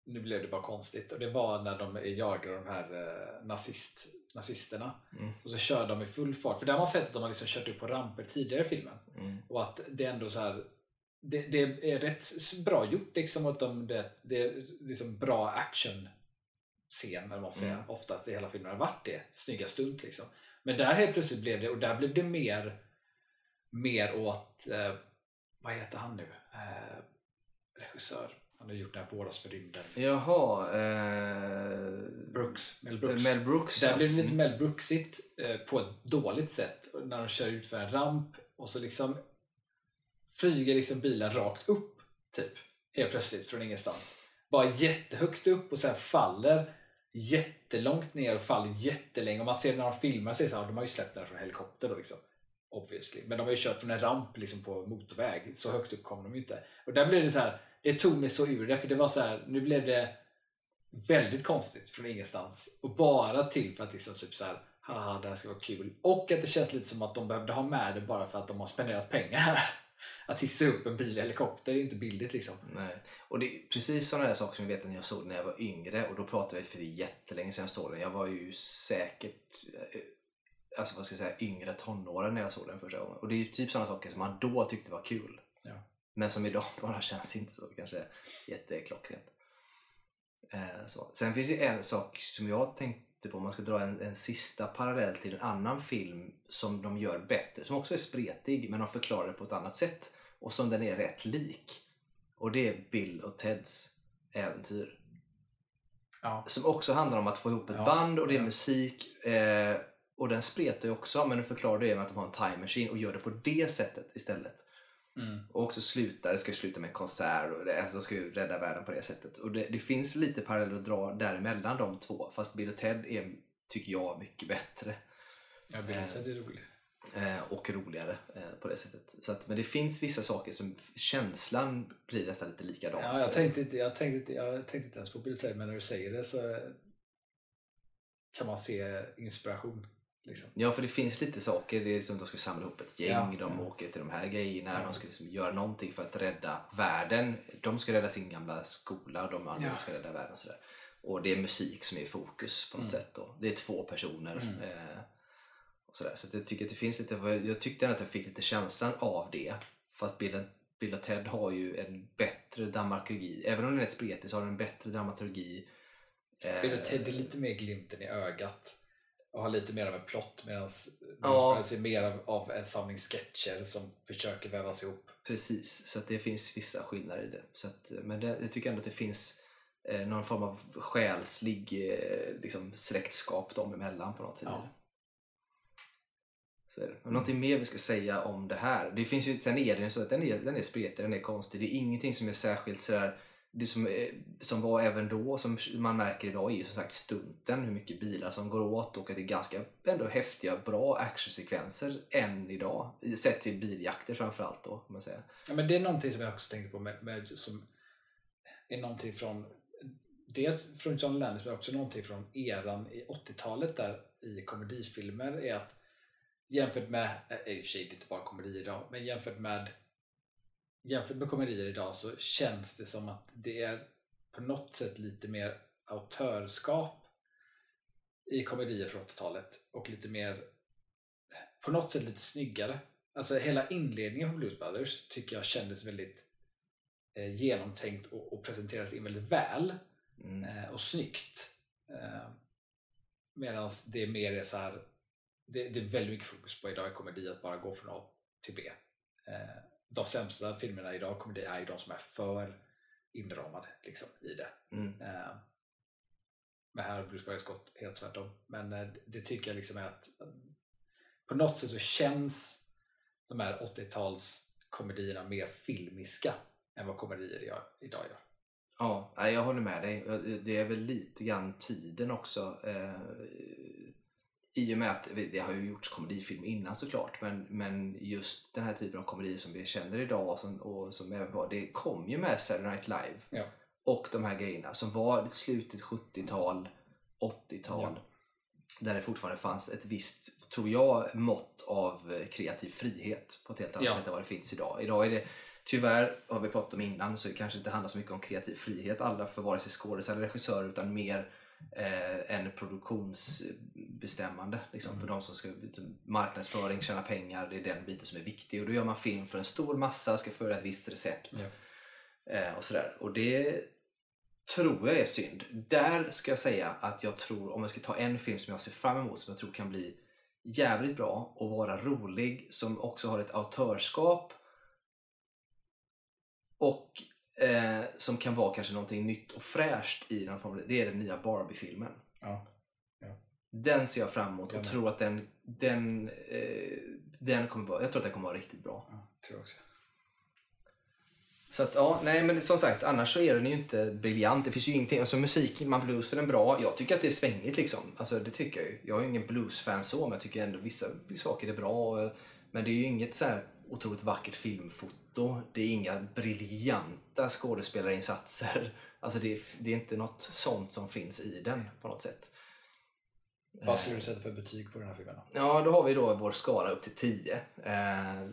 Nu blev det bara konstigt och det var när de jagar de här eh, nazist, nazisterna Mm. och så kör de i full fart. För där har man sett att de har liksom kört upp på ramper tidigare i filmen. Mm. Och att det är ändå så här det, det är rätt bra gjort liksom. Att de, det, det är liksom bra action scen eller man säger. Mm. Oftast i hela filmen har varit det. Snygga stunt liksom. Men där helt plötsligt blev det, och där blev det mer mer åt, eh, vad heter han nu? Eh, regissör. Han har gjort den här Våras för rymden. Jaha, eh, Brooks. Mel Brooks. Mel Brooks. Där blev det lite Mm. Mel Brooksigt eh, på ett dåligt sätt. När de kör ut för en ramp och så liksom flyger liksom bilen rakt upp. Typ. Helt plötsligt från ingenstans. Bara jättehögt upp och sen faller jättelångt ner och faller jättelänge. Och man ser när de filmar det så här, de har ju släppt den från helikopter då liksom. Obviously. Men de har ju kört från en ramp liksom på motorväg. Så högt upp kom de ju inte. Och där blev det så här, det tog mig så ur det. För det var så här, nu blev det väldigt konstigt från ingenstans. Och bara till för att liksom typ så här, haha det här ska vara kul. Och att det känns lite som att de behövde ha med det bara för att de har spenderat pengar här. Att hissa upp en bil i helikopter är inte billigt liksom. Nej. Och det är precis sådana där saker som jag vet att jag såg när jag var yngre och då pratade vi för det är jättelänge sedan jag såg den. Jag var ju säkert eh, alltså vad ska jag säga, yngre tonåren när jag såg den första gången. Och det är ju typ sådana saker som man då tyckte var kul. Ja. Men som idag bara känns inte så kanske jätteklockrent. Eh, så. Sen finns det en sak som jag tänkte på, om man ska dra en, en sista parallell till en annan film som de gör bättre, som också är spretig men de förklarar det på ett annat sätt och som den är rätt lik. Och det är Bill och Teds äventyr. Ja. Som också handlar om att få ihop ett Ja, band och det är ja. musik. Eh, och den spretar ju också men den förklarar det med att de har en time machine och gör det på det sättet istället. Mm. Och också sluta, det ska ju sluta med en konsert och det, alltså de ska ju rädda världen på det sättet. Och det, det finns lite paralleller att dra däremellan de två. Fast Bill och Ted är, tycker jag, mycket bättre. Jag vill inte det är roligt. Eh, och roligare eh, på det sättet. Så att, men det finns vissa saker som känslan blir nästan lite likadan. Ja, jag, tänkte inte, jag, tänkte inte, jag tänkte inte ens på Bill Ted, men när du säger det så kan man se inspiration. Liksom. Ja, för det finns lite saker. Det är som att de ska samla ihop ett gäng, Ja, de ja. åker till de här grejerna, Ja. de ska liksom göra någonting för att rädda världen. De ska rädda sin gamla skola och de andra ska rädda världen. Och, sådär. och det är musik som är i fokus på något Mm. sätt. Då. Det är två personer. Mm. Eh, och sådär. Så jag tycker att det finns lite, jag tyckte att jag fick lite känslan av det. Fast bilden Bill och Ted har ju en bättre dramaturgi. Även om den är spretig så har den en bättre dramaturgi. Eh, Bill och Ted är lite mer glimten i ögat har lite mer av en plott medan Ja. Är mer av, av en samling sketcher som försöker vävas ihop. Precis, så att det finns vissa skillnader i det. Så att, men det, jag tycker ändå att det finns eh, någon form av själslig eh, liksom, släktskap dem emellan på något sätt. Ja. Så är det. Men någonting mer vi ska säga om det här? Det finns ju, sen är den så att den är, den är spretig, den är konstig. Det är ingenting som är särskilt sådär det som, eh, som var även då, som man märker idag, är ju som sagt stunten, hur mycket bilar som går åt och att det är ganska ändå häftiga, bra actionsekvenser än idag. Sett till biljakter framförallt då, man säger. Ja, men det är någonting som jag också tänkte på med, med som är någonting från dels från John Landis men också någonting från eran i 80-talet där i komedifilmer är att jämfört med, eh, i och för sig det är inte bara komedi idag, men jämfört med jämfört med komedier idag så känns det som att det är på något sätt lite mer autörskap i komedier från 80-talet och lite mer på något sätt lite snyggare. Alltså hela inledningen på Blues Brothers tycker jag kändes väldigt eh, genomtänkt och, och presenterades in väldigt väl Mm. eh, och snyggt. Eh, Medan det mer är så här, det, det är väldigt mycket fokus på idag i komedi att bara gå från A till B. Eh, de sämsta filmerna idag i komedi är ju de som är för inramade liksom, i det. Mm. Eh, men här har Bruce Brothers gått helt tvärtom. Men eh, det tycker jag liksom är att eh, på något sätt så känns de här 80-tals komedierna mer filmiska än vad komedier gör, idag gör. Ja, jag håller med dig. Det är väl lite grann tiden också. I och med att det har ju gjorts komedifilm innan såklart. Men, men just den här typen av komedier som vi känner idag och som, och som även var, det kom ju med Saturday Night Live. Ja. Och de här grejerna som var slutet 70-tal, 80-tal. Där det fortfarande fanns ett visst, tror jag, mått av kreativ frihet på ett helt annat Ja. sätt än vad det finns idag. Idag är det Tyvärr, har vi pratat om innan, så det kanske inte handlar så mycket om kreativ frihet alla för vare sig skådespelare eller regissörer utan mer eh, en produktionsbestämmande. Liksom, Mm. För de som ska marknadsföring, tjäna pengar, det är den biten som är viktig. Och då gör man film för en stor massa, ska följa ett visst recept. Ja. Eh, och sådär. Och det tror jag är synd. Där ska jag säga att jag tror, om jag ska ta en film som jag ser fram emot som jag tror kan bli jävligt bra och vara rolig, som också har ett autörskap och eh, som kan vara kanske någonting nytt och fräscht i den formen. Det är den nya Barbie-filmen. Ja. Den ser jag fram emot och tror att den, den, eh, den kommer vara, jag tror att den kommer vara riktigt bra. Ja, tror också. Så att ja, nej men som sagt annars så är den ju inte briljant. Det finns ju ingenting, alltså musiken, man blues för den bra. Jag tycker att det är svängigt liksom. Alltså det tycker jag ju. Jag är ingen bluesfan så men jag tycker ändå vissa saker är bra. och- Men det är ju inget så här otroligt vackert filmfoto. Det är inga briljanta skådespelarinsatser. Alltså det är, det är inte något sånt som finns i den på något sätt. Vad skulle du sätta för betyg på den här filmen? Ja, då har vi då vår skala upp till 10. Eh,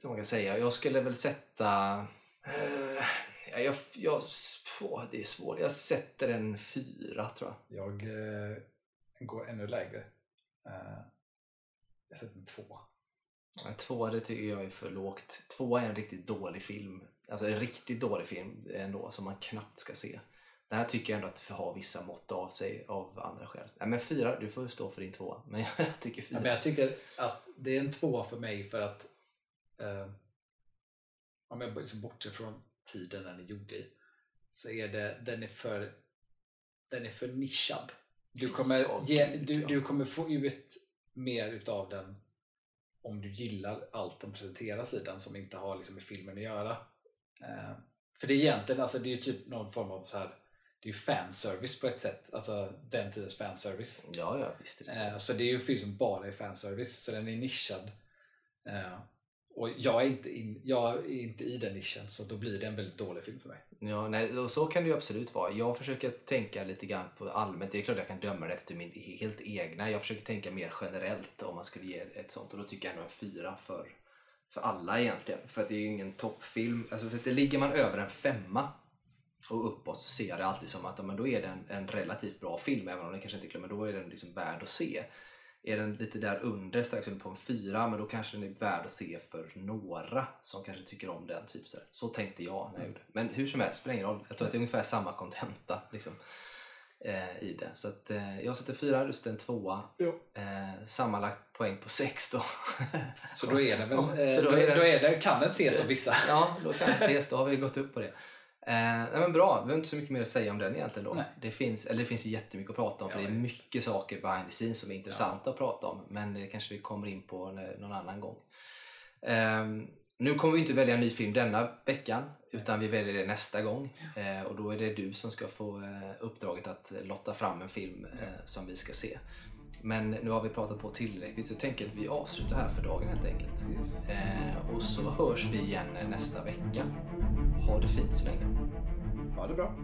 som man kan säga. Jag skulle väl sätta... Eh, ja, jag, jag, åh, det är svårt. Jag sätter en fyra tror jag. Jag eh, går ännu lägre. Eh, jag sätter en två. Två, det tycker jag är för lågt. Två är en riktigt dålig film. Alltså en riktigt dålig film ändå, som man knappt ska se. Den här tycker jag ändå att har vissa mått av sig av andra skäl. Nej men fyra, du får stå för din tvåa. Men jag tycker fyra. Ja, men jag tycker att det är en tvåa för mig för att eh, om jag liksom bortser från tiden den är gjord i så är det, den är för den är för nischad. Du kommer, Ja, ge, du, du kommer få ut mer utav den om du gillar allt som presenteras i den som inte har liksom med filmen att göra. Eh, för det är egentligen, alltså det är typ någon form av så här det är fanservice på ett sätt, alltså den tidens fanservice. Ja, ja, visst det så. Eh, Så det är ju en film som bara är fanservice, så den är nischad. Eh, och jag är, inte in, jag är inte i den nischen, så då blir det en väldigt dålig film för mig. Ja, nej, och så kan det ju absolut vara. Jag försöker tänka lite grann på allmänt. Det är klart jag kan döma det efter min helt egna. Jag försöker tänka mer generellt om man skulle ge ett sånt. Och då tycker jag ändå en fyra för, för alla egentligen. För att det är ju ingen toppfilm. Alltså för att det ligger man över en femma och uppåt så ser jag det alltid som att ja, men då är det en, en relativt bra film. Även om den kanske inte är men då är den liksom värd att se är den lite där under, strax under på en fyra, men då kanske den är värd att se för några som kanske tycker om den. Typ så, så tänkte jag när jag gjorde det. Men hur som helst, spelar ingen roll. Jag tror att det är ungefär samma kontenta liksom, eh, i det. Så att, eh, jag sätter fyra, du sätter en tvåa. Eh, sammanlagt poäng på sex då. Så då är den väl, eh, så då, då är den- då är den, kan den ses som vissa. ja, då kan det ses. Då har vi gått upp på det. Eh, nej men bra, vi har inte så mycket mer att säga om den egentligen då. Nej. Det finns, eller det finns jättemycket att prata om för Ja, det är ja. mycket saker behind the scenes som är intressanta att prata om. Men det kanske vi kommer in på någon annan gång. Ehm, nu kommer vi inte välja en ny film denna veckan utan vi väljer det nästa gång. Eh, och då är det du som ska få eh, uppdraget att lotta fram en film eh, som vi ska se. Men nu har vi pratat på tillräckligt så jag tänker att vi avslutar här för dagen helt enkelt. Eh, och så hörs vi igen nästa vecka. Ha det fint så länge. Ha det bra.